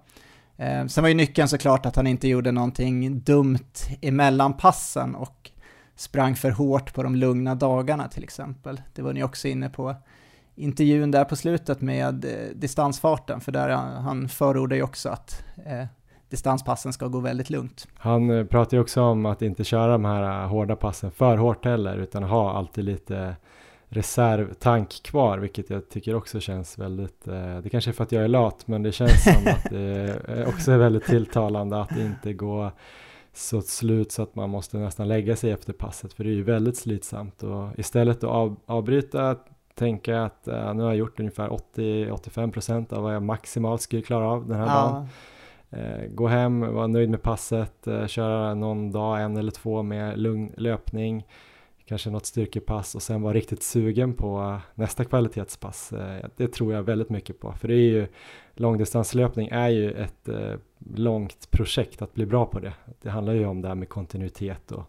Eh, sen var ju nyckeln såklart att han inte gjorde någonting dumt emellan passen och sprang för hårt på de lugna dagarna till exempel. Det var ni också inne på intervjun där på slutet med eh, distansfarten, för där han förordar ju också att eh, distanspassen ska gå väldigt lugnt. Han eh, pratar ju också om att inte köra de här eh, hårda passen för hårt heller, utan ha alltid lite reservtank kvar, vilket jag tycker också känns väldigt, eh, det kanske är för att jag är lat, men det känns som att det också är väldigt tilltalande att inte gå så slut så att man måste nästan lägga sig efter passet, för det är ju väldigt slitsamt och istället att av, avbryta tänka att uh, nu har jag gjort ungefär 80-85% av vad jag maximalt skulle klara av den här ja. dagen. Uh, gå hem, vara nöjd med passet, uh, köra någon dag, en eller två med lugn löpning, kanske något styrkepass och sen vara riktigt sugen på nästa kvalitetspass. det tror jag väldigt mycket på, för det är ju långdistanslöpning är ju ett långt projekt att bli bra på det. Det handlar ju om det här med kontinuitet och.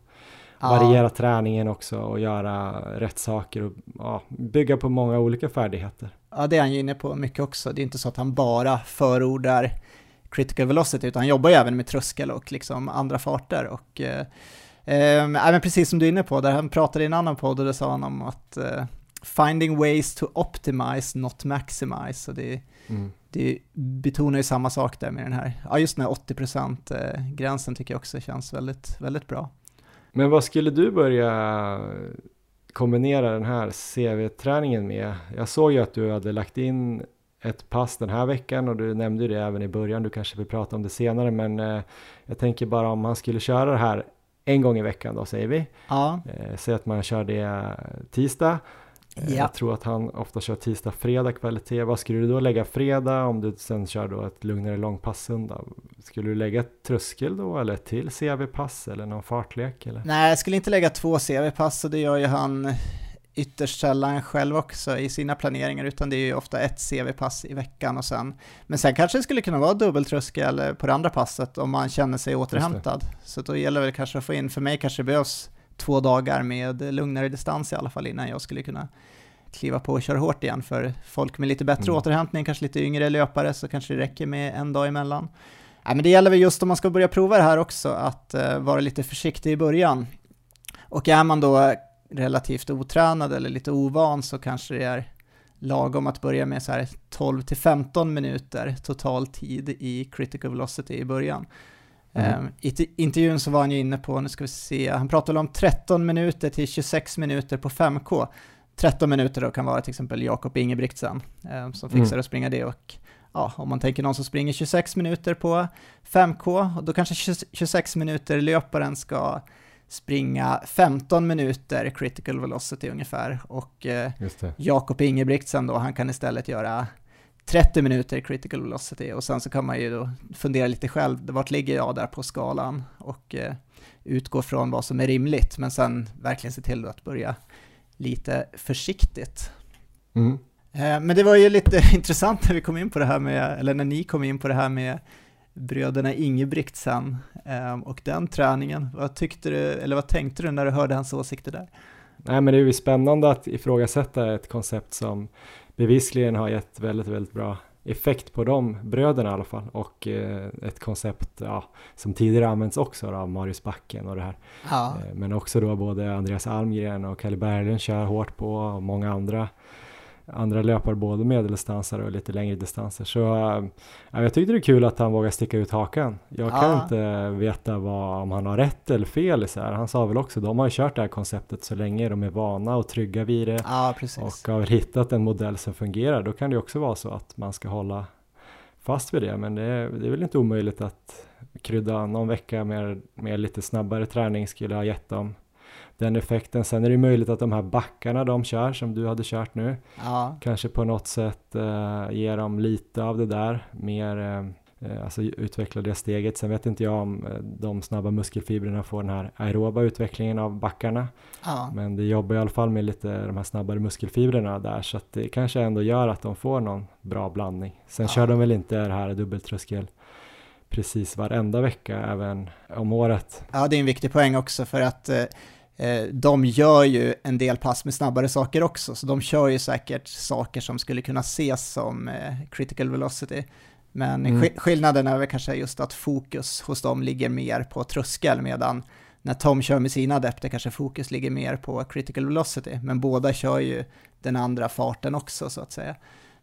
Variera träningen också och göra rätt saker och ja, bygga på många olika färdigheter. Ja, det är han ju inne på mycket också. Det är inte så att han bara förordar critical velocity, utan han jobbar ju även med tröskel och liksom andra farter. Och, eh, eh, precis som du är inne på, där han pratade i en annan podd och det sa han om att eh, finding ways to optimize, not maximize. Så det, mm. det betonar ju samma sak där med den här, ja just den här 80%-gränsen eh, tycker jag också känns väldigt, väldigt bra. Men vad skulle du börja kombinera den här CV-träningen med? Jag såg ju att du hade lagt in ett pass den här veckan och du nämnde det även i början, du kanske vill prata om det senare, men eh, jag tänker bara om man skulle köra det här en gång i veckan då säger vi. Ja. Eh, säg att man kör det tisdag ja. Jag tror att han ofta kör tisdag, fredag kvalitet. Vad skulle du då lägga fredag om du sen kör då ett lugnare långpass söndag? Skulle du lägga ett tröskel då eller ett till CV-pass eller någon fartlek? Eller? Nej, jag skulle inte lägga två CV-pass och det gör ju han ytterst sällan själv också i sina planeringar, utan det är ju ofta ett CV-pass i veckan och sen, men sen kanske det skulle kunna vara dubbeltröskel på det andra passet om man känner sig återhämtad. Så då gäller det kanske att få in, för mig kanske det behövs två dagar med lugnare distans i alla fall innan jag skulle kunna kliva på och köra hårt igen. För folk med lite bättre mm. återhämtning, kanske lite yngre löpare, så kanske det räcker med en dag emellan. Nej, men det gäller väl just om man ska börja prova det här också, att uh, vara lite försiktig i början. Och är man då relativt otränad eller lite ovan så kanske det är lagom att börja med så här 12 15 minuter total tid i critical velocity i början. Mm. Um, I intervjun så var han ju inne på, nu ska vi se, han pratade om 13 minuter till 26 minuter på 5K. 13 minuter då kan vara till exempel Jakob Ingebrigtsen um, som fixar mm. att springa det och ja, om man tänker någon som springer 26 minuter på 5K, då kanske 26 minuter löparen ska springa 15 minuter critical velocity ungefär och eh, Jakob Ingebrigtsen då, han kan istället göra 30 minuter critical velocity och sen så kan man ju då fundera lite själv, vart ligger jag där på skalan och eh, utgå från vad som är rimligt, men sen verkligen se till att börja lite försiktigt. Mm. Eh, men det var ju lite intressant när vi kom in på det här med, eller när ni kom in på det här med bröderna Ingebrigtsen ehm, och den träningen. Vad tyckte du, eller vad tänkte du när du hörde hans åsikter där? Nej men det är ju spännande att ifrågasätta ett koncept som bevisligen har gett väldigt, väldigt bra effekt på de bröderna i alla fall och eh, ett koncept ja, som tidigare använts också av Marius Backen och det här. Ja. Eh, men också då både Andreas Almgren och Kalle Berglund kör hårt på och många andra andra löpare, både medeldistanser och lite längre distanser. Så äh, jag tyckte det är kul att han vågar sticka ut hakan. Jag kan ja. inte veta vad, om han har rätt eller fel. Så här. Han sa väl också, de har ju kört det här konceptet så länge, de är vana och trygga vid det ja, och har hittat en modell som fungerar. Då kan det också vara så att man ska hålla fast vid det, men det är, det är väl inte omöjligt att krydda någon vecka med, med lite snabbare träning skulle ha gett dem den effekten. Sen är det möjligt att de här backarna de kör som du hade kört nu ja. kanske på något sätt eh, ger dem lite av det där, mer eh, eh, alltså utveckla det steget. Sen vet inte jag om eh, de snabba muskelfibrerna får den här aeroba utvecklingen av backarna. Ja. Men det jobbar i alla fall med lite de här snabbare muskelfibrerna där så att det kanske ändå gör att de får någon bra blandning. Sen ja. kör de väl inte det här dubbeltröskel precis varenda vecka även om året. Ja, det är en viktig poäng också för att eh, Eh, de gör ju en del pass med snabbare saker också, så de kör ju säkert saker som skulle kunna ses som eh, critical velocity. Men mm. skillnaden är väl kanske just att fokus hos dem ligger mer på tröskel, medan när Tom kör med sina adepter kanske fokus ligger mer på critical velocity, men båda kör ju den andra farten också så att säga.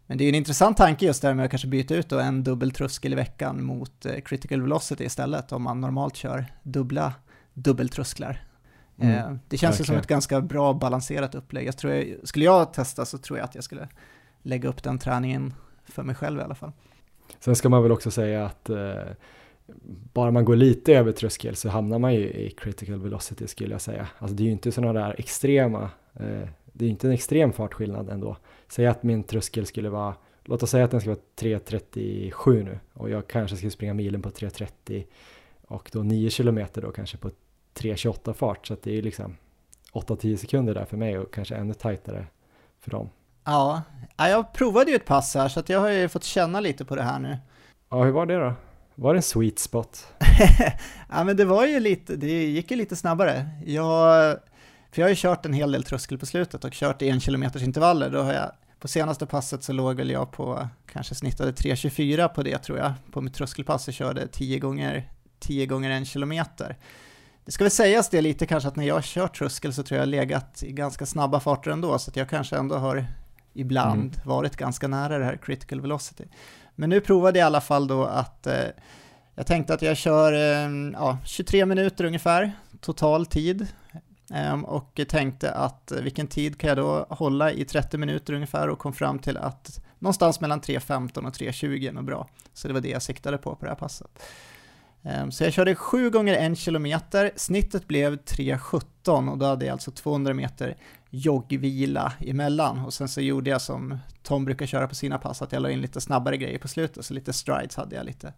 Men det är ju en intressant tanke just det här med att kanske byta ut en dubbel tröskel i veckan mot eh, critical velocity istället, om man normalt kör dubbla dubbeltrösklar. Mm, eh, det känns ju som ett ganska bra balanserat upplägg. Jag tror jag, skulle jag testa så tror jag att jag skulle lägga upp den träningen för mig själv i alla fall. Sen ska man väl också säga att eh, bara man går lite över tröskel så hamnar man ju i critical velocity skulle jag säga. Alltså det är ju inte sådana där extrema, eh, det är inte en extrem fartskillnad ändå. Säg att min tröskel skulle vara, låt oss säga att den ska vara 3.37 nu och jag kanske ska springa milen på 3.30 och då 9 kilometer då kanske på 3.28 fart så att det är liksom 8-10 sekunder där för mig och kanske ännu tajtare för dem. Ja, jag provade ju ett pass här så att jag har ju fått känna lite på det här nu. Ja, hur var det då? Var det en sweet spot? ja, men det var ju lite, det gick ju lite snabbare. Jag, för jag har ju kört en hel del tröskel på slutet och kört i en kilometers intervaller. Då har jag, på senaste passet så låg väl jag på, kanske snittade 3.24 på det tror jag. På mitt tröskelpass och körde 10 gånger, 10 gånger en kilometer. Det ska väl sägas det lite kanske att när jag har kört tröskel så tror jag legat i ganska snabba farter ändå, så att jag kanske ändå har ibland mm. varit ganska nära det här critical velocity. Men nu provade jag i alla fall då att eh, jag tänkte att jag kör eh, ja, 23 minuter ungefär total tid eh, och tänkte att vilken tid kan jag då hålla i 30 minuter ungefär och kom fram till att någonstans mellan 3.15 och 3.20 är nog bra. Så det var det jag siktade på på det här passet. Ehm, så jag körde 7 gånger 1 kilometer, snittet blev 3.17 och då hade jag alltså 200 meter joggvila emellan. Och sen så gjorde jag som Tom brukar köra på sina pass, att jag la in lite snabbare grejer på slutet, så lite strides hade jag lite.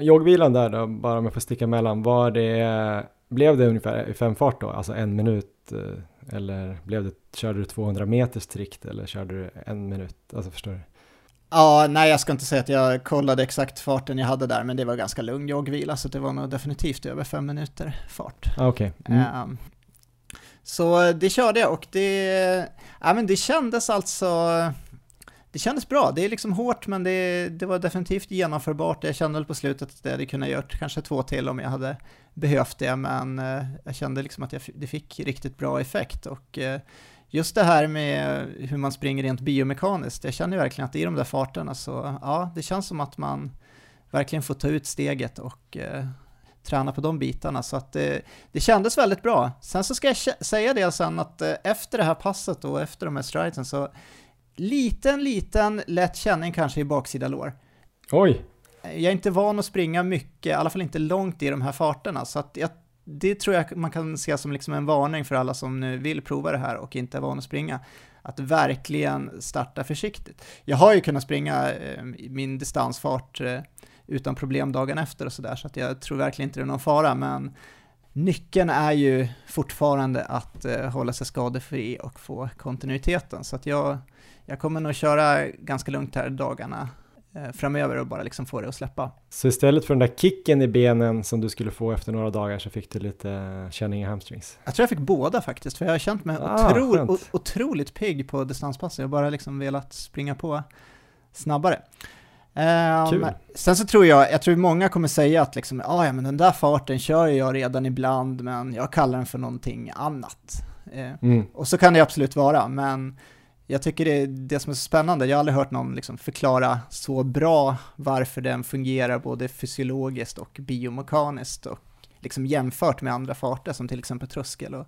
Joggvilan där då, bara om jag får sticka emellan, var det, blev det ungefär i fem fart då, alltså en minut? Eh, eller blev det, körde du 200 meter strikt eller körde du en minut? Alltså förstår du? Ja, nej jag ska inte säga att jag kollade exakt farten jag hade där, men det var ganska lugn joggvila, så det var nog definitivt över fem minuter fart. Ah, okay. Mm. Um, så det körde jag och det, ja, men det kändes alltså, det kändes bra. Det är liksom hårt, men det, det var definitivt genomförbart. Jag kände väl på slutet att jag hade kunnat gjort kanske två till om jag hade behövt det, men uh, jag kände liksom att jag, det fick riktigt bra effekt och uh, just det här med hur man springer rent biomekaniskt, jag känner verkligen att i de där farterna så, ja, det känns som att man verkligen får ta ut steget och eh, träna på de bitarna, så att det, det kändes väldigt bra. Sen så ska jag säga det sen att eh, efter det här passet och efter de här stridesen så liten, liten lätt känning kanske i baksida lår. Oj! Jag är inte van att springa mycket, i alla fall inte långt i de här farterna, så att jag det tror jag man kan se som liksom en varning för alla som nu vill prova det här och inte är van att springa. Att verkligen starta försiktigt. Jag har ju kunnat springa eh, min distansfart eh, utan problem dagen efter och sådär, så att jag tror verkligen inte det är någon fara, men nyckeln är ju fortfarande att eh, hålla sig skadefri och få kontinuiteten, så att jag, jag kommer nog köra ganska lugnt här dagarna framöver och bara liksom få det att släppa. Så istället för den där kicken i benen som du skulle få efter några dagar så fick du lite känning i hamstrings? Jag tror jag fick båda faktiskt, för jag har känt mig Ah, otro, otroligt pigg på distanspass. Jag har bara liksom velat springa på snabbare. Kul. sen så tror jag, jag tror många kommer säga att liksom, ah, ja men den där farten kör jag redan ibland, men jag kallar den för någonting annat. Eh, Mm. och så kan det absolut vara, men jag tycker det är det som är så spännande. Jag har aldrig hört någon liksom förklara så bra varför den fungerar både fysiologiskt och biomekaniskt och liksom jämfört med andra farter som till exempel tröskel och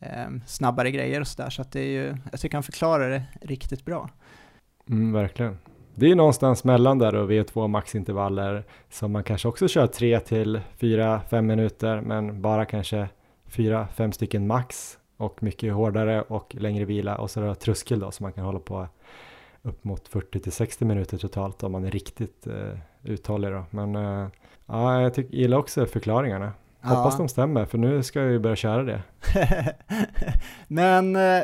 eh, snabbare grejer och sådär. Så att det är ju, jag tycker han förklarar det riktigt bra. Mm, verkligen. Det är någonstans mellan där och VO2 maxintervaller som man kanske också kör 3 till 4-5 minuter men bara kanske 4-5 stycken max och mycket hårdare och längre vila och så då tröskel då som man kan hålla på upp mot 40 till 60 minuter totalt om man är riktigt eh, uthållig då. Men eh, ja, jag tycker, gillar också förklaringarna. Hoppas de stämmer för nu ska jag ju börja köra det. Men eh,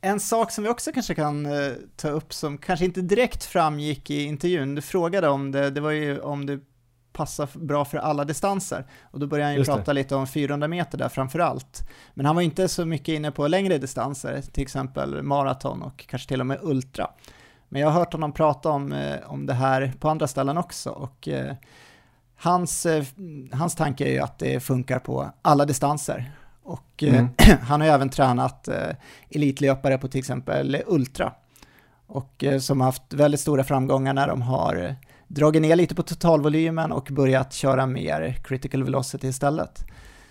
en sak som vi också kanske kan eh, ta upp som kanske inte direkt framgick i intervjun, du frågade om det, det var ju om det passar bra för alla distanser. Och då började han ju Just det. prata lite om 400 meter där framför allt. Men han var inte så mycket inne på längre distanser, till exempel maraton och kanske till och med ultra. Men jag har hört honom prata om, eh, om det här på andra ställen också och eh, hans, eh, hans tanke är ju att det funkar på alla distanser. Och eh, Mm. han har ju även tränat eh, elitlöpare på till exempel Ultra. Och eh, som har haft väldigt stora framgångar när de har eh, dragit ner lite på totalvolymen och börjat köra mer critical velocity istället.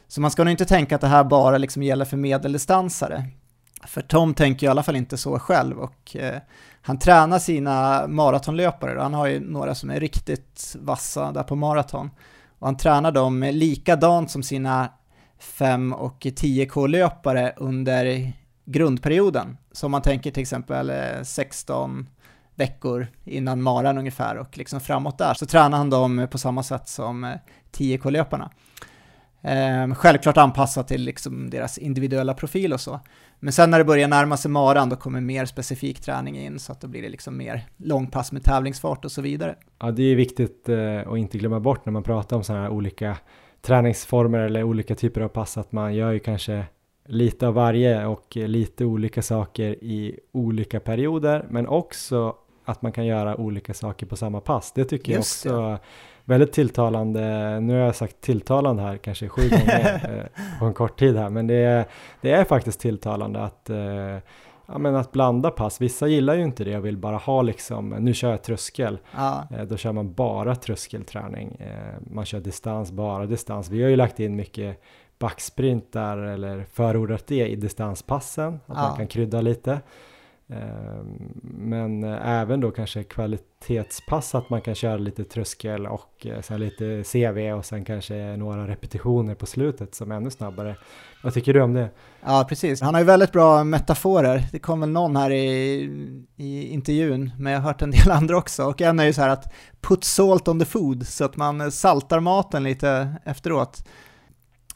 Så man ska nog inte tänka att det här bara liksom gäller för medeldistansare. För Tom tänker i alla fall inte så själv och eh, han tränar sina maratonlöpare. Han har ju några som är riktigt vassa där på maraton. Och han tränar dem likadant som sina 5 och 10K-löpare under grundperioden. Så om man tänker till exempel eh, 16 veckor innan maran ungefär och liksom framåt där så tränar han dem på samma sätt som 10K-löparna. Eh, ehm, självklart anpassat till liksom deras individuella profil och så. Men sen när det börjar närma sig maran då kommer mer specifik träning in så att då blir det liksom mer långpass med tävlingsfart och så vidare. Ja, det är viktigt eh, att inte glömma bort när man pratar om sådana här olika träningsformer eller olika typer av pass att man gör ju kanske lite av varje och lite olika saker i olika perioder men också att man kan göra olika saker på samma pass. Det tycker Just jag också är väldigt tilltalande. Nu har jag sagt tilltalande här kanske sju gånger eh, på en kort tid här men det är, det är faktiskt tilltalande att eh, Ja men att blanda pass, vissa gillar ju inte det och vill bara ha liksom, nu kör jag tröskel, Ja, Eh, Då kör man bara tröskelträning. Man kör distans, bara distans. Vi har ju lagt in mycket backsprintar eller förordat det i distanspassen, att Ja. man kan krydda lite. Ehm, men eh, även då kanske kvalitetspass, att man kan köra lite tröskel och eh, sen lite CV och sen kanske några repetitioner på slutet som är ännu snabbare. Vad tycker du om det? Ja, precis. Han har ju väldigt bra metaforer. Det kom väl någon här i, i intervjun, men jag har hört en del andra också. Och en är ju så här att put salt on the food, så att man eh, saltar maten lite efteråt.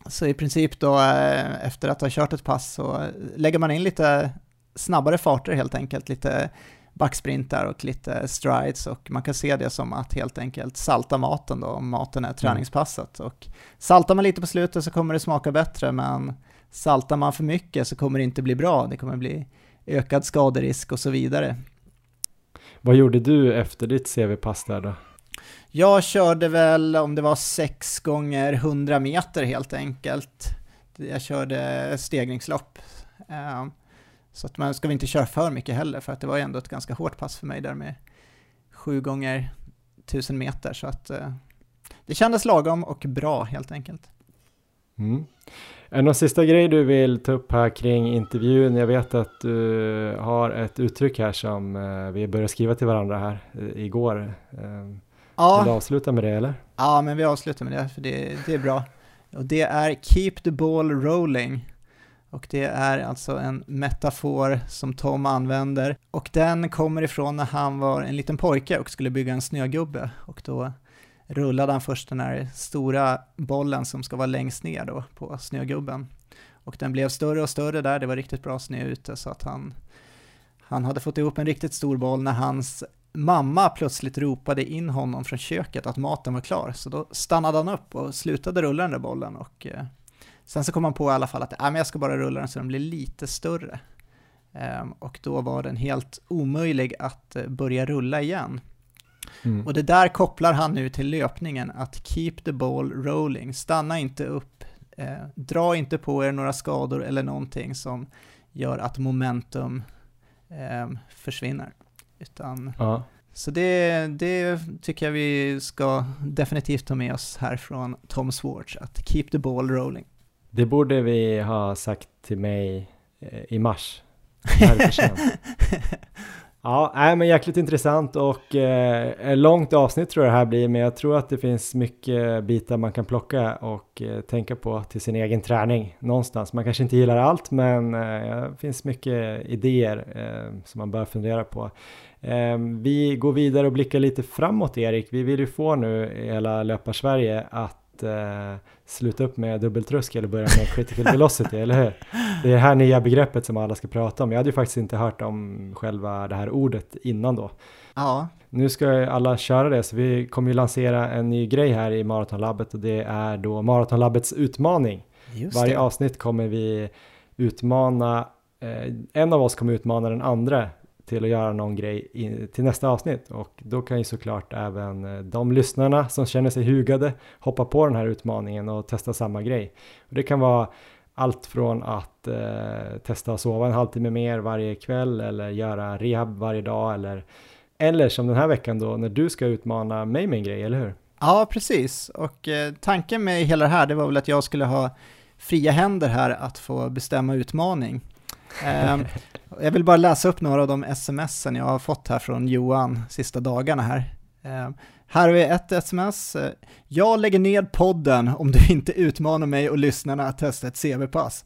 Så i princip då efter att ha kört ett pass så lägger man in lite snabbare farter helt enkelt, lite backsprintar och lite strides och man kan se det som att helt enkelt salta maten då, om maten är träningspasset. Och saltar man lite på slutet så kommer det smaka bättre, men saltar man för mycket så kommer det inte bli bra, det kommer bli ökad skaderisk och så vidare. Vad gjorde du efter ditt CV-pass där då? Jag körde väl om det var 6 gånger 100 meter helt enkelt. Jag körde stegringslopp. Så att man ska väl inte köra för mycket heller, för att det var ju ändå ett ganska hårt pass för mig där med 7 gånger 1000 meter, så att eh, det kändes lagom och bra helt enkelt. Mm. Är det någon sista grej du vill ta upp här kring intervjun? Jag vet att du har ett uttryck här som eh, vi började skriva till varandra här eh, igår. Eh, Vill du Ja, avsluta med det eller? ja men vi avslutar med det, för det, det är bra. Och det är Keep the ball rolling. Och det är alltså en metafor som Tom använder. Och den kommer ifrån när han var en liten pojke och skulle bygga en snögubbe. Och då rullade han först den här stora bollen som ska vara längst ner då på snögubben. Och den blev större och större där, det var riktigt bra snö ute så att han, han hade fått ihop en riktigt stor boll när hans mamma plötsligt ropade in honom från köket att maten var klar, så då stannade han upp och slutade rulla den där bollen och eh, sen så kom han på i alla fall att äh, men jag ska bara rulla den så den blir lite större. Um, och då var den helt omöjlig att uh, börja rulla igen. Mm. Och det där kopplar han nu till löpningen, att keep the ball rolling, stanna inte upp, eh, dra inte på er några skador eller någonting som gör att momentum eh, försvinner. Utan, ja. Så det, det tycker jag vi ska definitivt ta med oss här från Tom Swartz, att keep the ball rolling. Det borde vi ha sagt till mig eh, i mars. Ja, nej, men jäkligt intressant och eh, långt avsnitt tror jag det här blir, men jag tror att det finns mycket bitar man kan plocka och eh, tänka på till sin egen träning någonstans. Man kanske inte gillar allt, men eh, det finns mycket idéer eh, som man bör fundera på. Eh, vi går vidare och blickar lite framåt, Erik. Vi vill ju få nu hela Löparsverige att eh, sluta upp med dubbeltröskel och börja med critical velocity, eller hur? Det är det här nya begreppet som alla ska prata om. Jag hade ju faktiskt inte hört om själva det här ordet innan då. Ja. Nu ska alla köra det, så vi kommer ju lansera en ny grej här i Maratonlabbet och det är då Maratonlabbets utmaning. Just Varje det. avsnitt kommer vi utmana, eh, en av oss kommer utmana den andra till att göra någon grej i, till nästa avsnitt och då kan ju såklart även eh, de lyssnarna som känner sig hugade hoppa på den här utmaningen och testa samma grej. Och det kan vara allt från att eh, testa att sova en halvtimme mer varje kväll eller göra rehab varje dag eller, eller som den här veckan då när du ska utmana mig med en grej, eller hur? Ja, precis. Och eh, tanken med hela det här, det var väl att jag skulle ha fria händer här att få bestämma utmaning. Ehm, jag vill bara läsa upp några av de smsen jag har fått här från Johan sista dagarna här. Ehm, här har vi ett sms. Jag lägger ned podden om du inte utmanar mig och lyssnarna att testa ett CV-pass.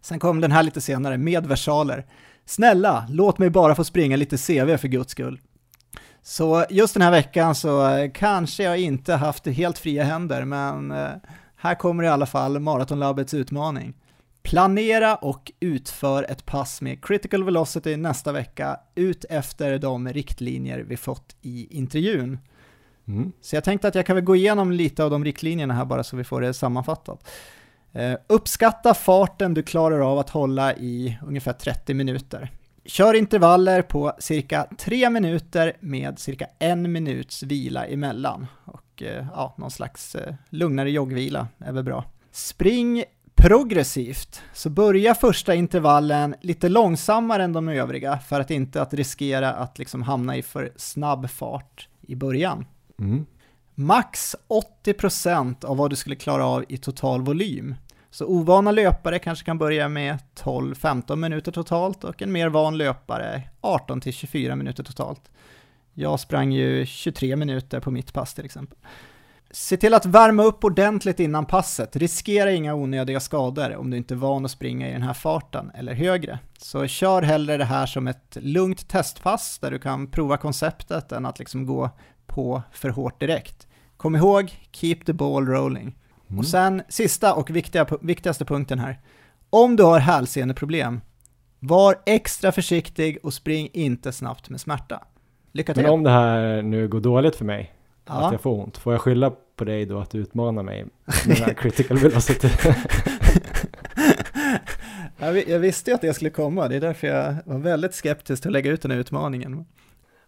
Sen kom den här lite senare, med versaler. Snälla, låt mig bara få springa lite CV för guds skull. Så just den här veckan så eh, kanske jag inte haft helt fria händer, men eh, här kommer i alla fall Maratonlabbets utmaning. Planera och utför ett pass med critical velocity nästa vecka ut efter de riktlinjer vi fått i intervjun. Mm. Så jag tänkte att jag kan väl gå igenom lite av de riktlinjerna här bara så vi får det sammanfattat. Uh, uppskatta farten du klarar av att hålla i ungefär 30 minuter. Kör intervaller på cirka 3 minuter med cirka en minuts vila emellan. Och uh, ja, någon slags uh, lugnare joggvila är väl bra. Spring progressivt, så börja första intervallen lite långsammare än de övriga för att inte att riskera att liksom hamna i för snabb fart i början. Mm. Max 80% av vad du skulle klara av i total volym. Så ovana löpare kanske kan börja med 12-15 minuter totalt och en mer van löpare 18-24 minuter totalt. Jag sprang ju 23 minuter på mitt pass till exempel. Se till att värma upp ordentligt innan passet, riskera inga onödiga skador om du inte är van att springa i den här farten eller högre. Så kör hellre det här som ett lugnt testpass där du kan prova konceptet än att liksom gå på för hårt direkt. Kom ihåg, keep the ball rolling. Mm. Och sen sista och viktiga, viktigaste punkten här. Om du har hälseneproblem, var extra försiktig och spring inte snabbt med smärta. Lycka till! Men om det här nu går dåligt för mig, ja. att jag får ont, får jag skylla på dig då att du utmanar mig med den här critical velocity? jag, visste ju att det skulle komma, det är därför jag var väldigt skeptisk till att lägga ut den här utmaningen.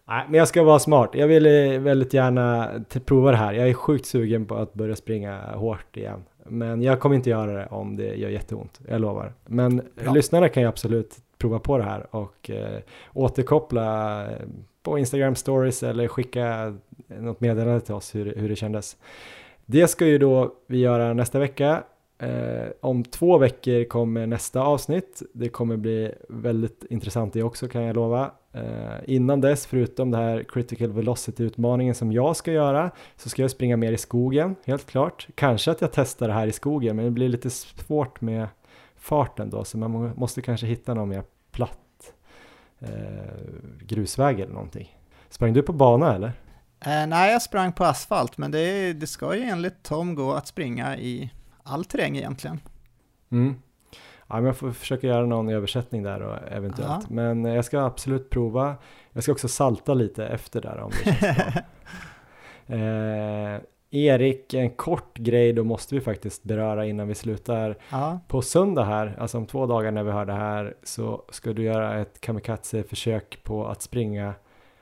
Nej, men jag ska vara smart. Jag vill eh, väldigt gärna prova det här. Jag är sjukt sugen på att börja springa hårt igen. Men jag kommer inte göra det om det gör jätteont, jag lovar. Men Bra. lyssnarna kan ju absolut prova på det här och eh, återkoppla eh, på Instagram stories eller skicka något meddelande till oss hur, hur det kändes. Det ska ju då vi göra nästa vecka Eh, om två veckor kommer nästa avsnitt. Det kommer bli väldigt intressant det också kan jag lova. Eh, innan dess, förutom det här critical velocity-utmaningen som jag ska göra, så ska jag springa mer i skogen, helt klart. Kanske att jag testar det här i skogen, men det blir lite svårt med farten då, så man måste kanske hitta någon mer platt eh, grusväg eller någonting. Sprang du på bana eller? Eh, nej, jag sprang på asfalt, men det, det ska ju enligt Tom gå att springa i all terräng egentligen. Mm. Ja, men jag får försöka göra någon översättning där och eventuellt. Ja. Men jag ska absolut prova. Jag ska också salta lite efter där om det känns bra. Eh, Erik, en kort grej då måste vi faktiskt beröra innan vi slutar. Ja, På söndag här, alltså om två dagar när vi hör det här, så ska du göra ett kamikaze-försök på att springa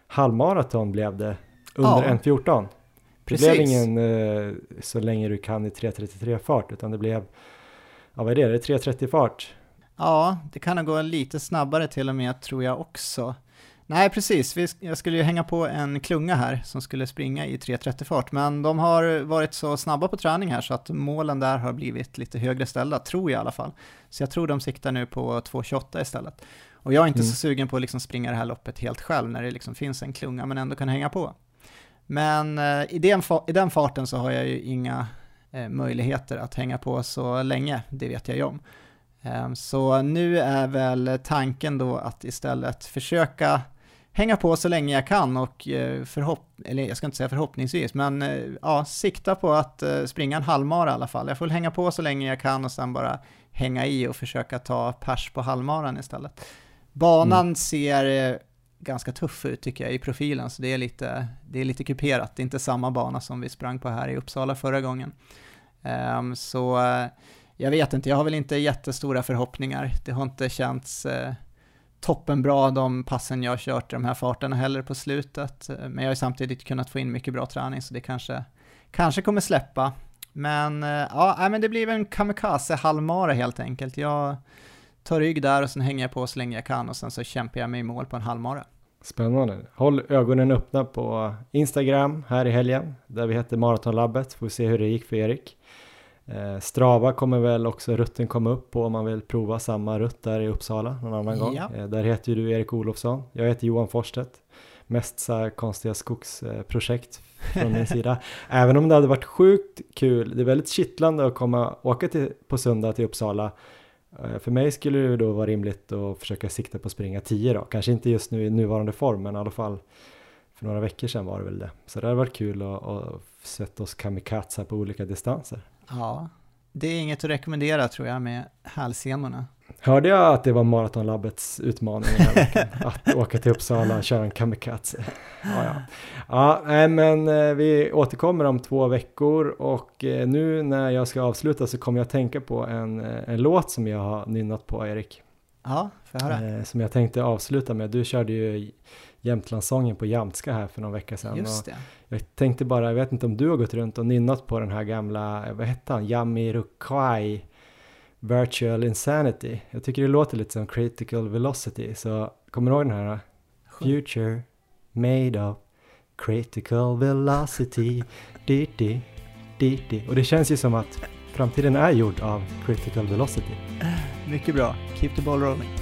halvmaraton blev det under Ja, 1.14. Det blev ingen eh, så länge du kan i 3.33 fart, utan det blev, ja vad är det, det är 3.30 fart. Ja, det kan nog gå lite snabbare till och med tror jag också. Nej, precis. Vi, jag skulle ju hänga på en klunga här som skulle springa i 3.30 fart, men de har varit så snabba på träning här så att målen där har blivit lite högre ställda, tror jag i alla fall. Så jag tror de siktar nu på 2.28 istället. Och jag är inte Mm. så sugen på att liksom springa det här loppet helt själv när det liksom finns en klunga men ändå kan hänga på. Men eh, i, den i den farten så har jag ju inga eh, möjligheter att hänga på så länge, det vet jag ju om. Ehm, Så nu är väl tanken då att istället försöka hänga på så länge jag kan och eh, förhopp eller jag ska inte säga förhoppningsvis, men eh, ja, sikta på att eh, springa en halvmara i alla fall. Jag får väl hänga på så länge jag kan och sen bara hänga i och försöka ta pers på halvmaran istället. Banan ser eh, ganska tuff ut tycker jag i profilen, så det är lite, det är lite kuperat. Det är inte samma bana som vi sprang på här i Uppsala förra gången. Ehm, så jag vet inte, jag har väl inte jättestora förhoppningar. Det har inte känts eh, toppenbra de passen jag har kört i de här farterna heller på slutet. Eh, men jag har ju samtidigt kunnat få in mycket bra träning så det kanske, kanske kommer släppa. Men eh, ja, men det blir väl en kamikaze halvmara helt enkelt. Jag tar rygg där och sen hänger jag på så länge jag kan och sen så kämpar jag mig i mål på en halvmara. Spännande. Håll ögonen öppna på Instagram här i helgen, där vi heter Maratonlabbet, får vi se hur det gick för Erik. Eh, Strava kommer väl också rutten komma upp på om man vill prova samma rutt där i Uppsala någon annan gång. Ja. Eh, där heter ju du Erik Olofsson, jag heter Johan Forstedt. Mest så konstiga skogsprojekt från min sida. Även om det hade varit sjukt kul, det är väldigt kittlande att komma, åka till, på söndag till Uppsala. Eh, För mig skulle det då vara rimligt att försöka sikta på att springa 10 då. Kanske inte just nu i nuvarande form, men i alla fall för några veckor sedan var det väl det. Så det hade varit kul att, att sätta oss kamikaza på olika distanser. Ja, det är inget att rekommendera tror jag med hälsenorna. Hörde jag att det var Maratonlabbets utmaning den här veckan? att åka till Uppsala och köra en kamikaze. Ja, ja. ja men eh, vi återkommer om två veckor och eh, nu när jag ska avsluta så kommer jag tänka på en, eh, en låt som jag har nynnat på Erik. Ja, får jag höra? Som jag tänkte avsluta med. Du körde ju Jämtlandssången på jamtska här för någon vecka sedan. Just det. jag tänkte bara, jag vet inte om du har gått runt och nynnat på den här gamla, vad hette han, Jamiroquai Virtual Insanity. Jag tycker det låter lite som Critical Velocity, så kommer du ihåg den här? Future made of critical velocity, di, di, di, di. Och det känns ju som att framtiden är gjord av critical velocity. Mycket bra. Keep the ball rolling.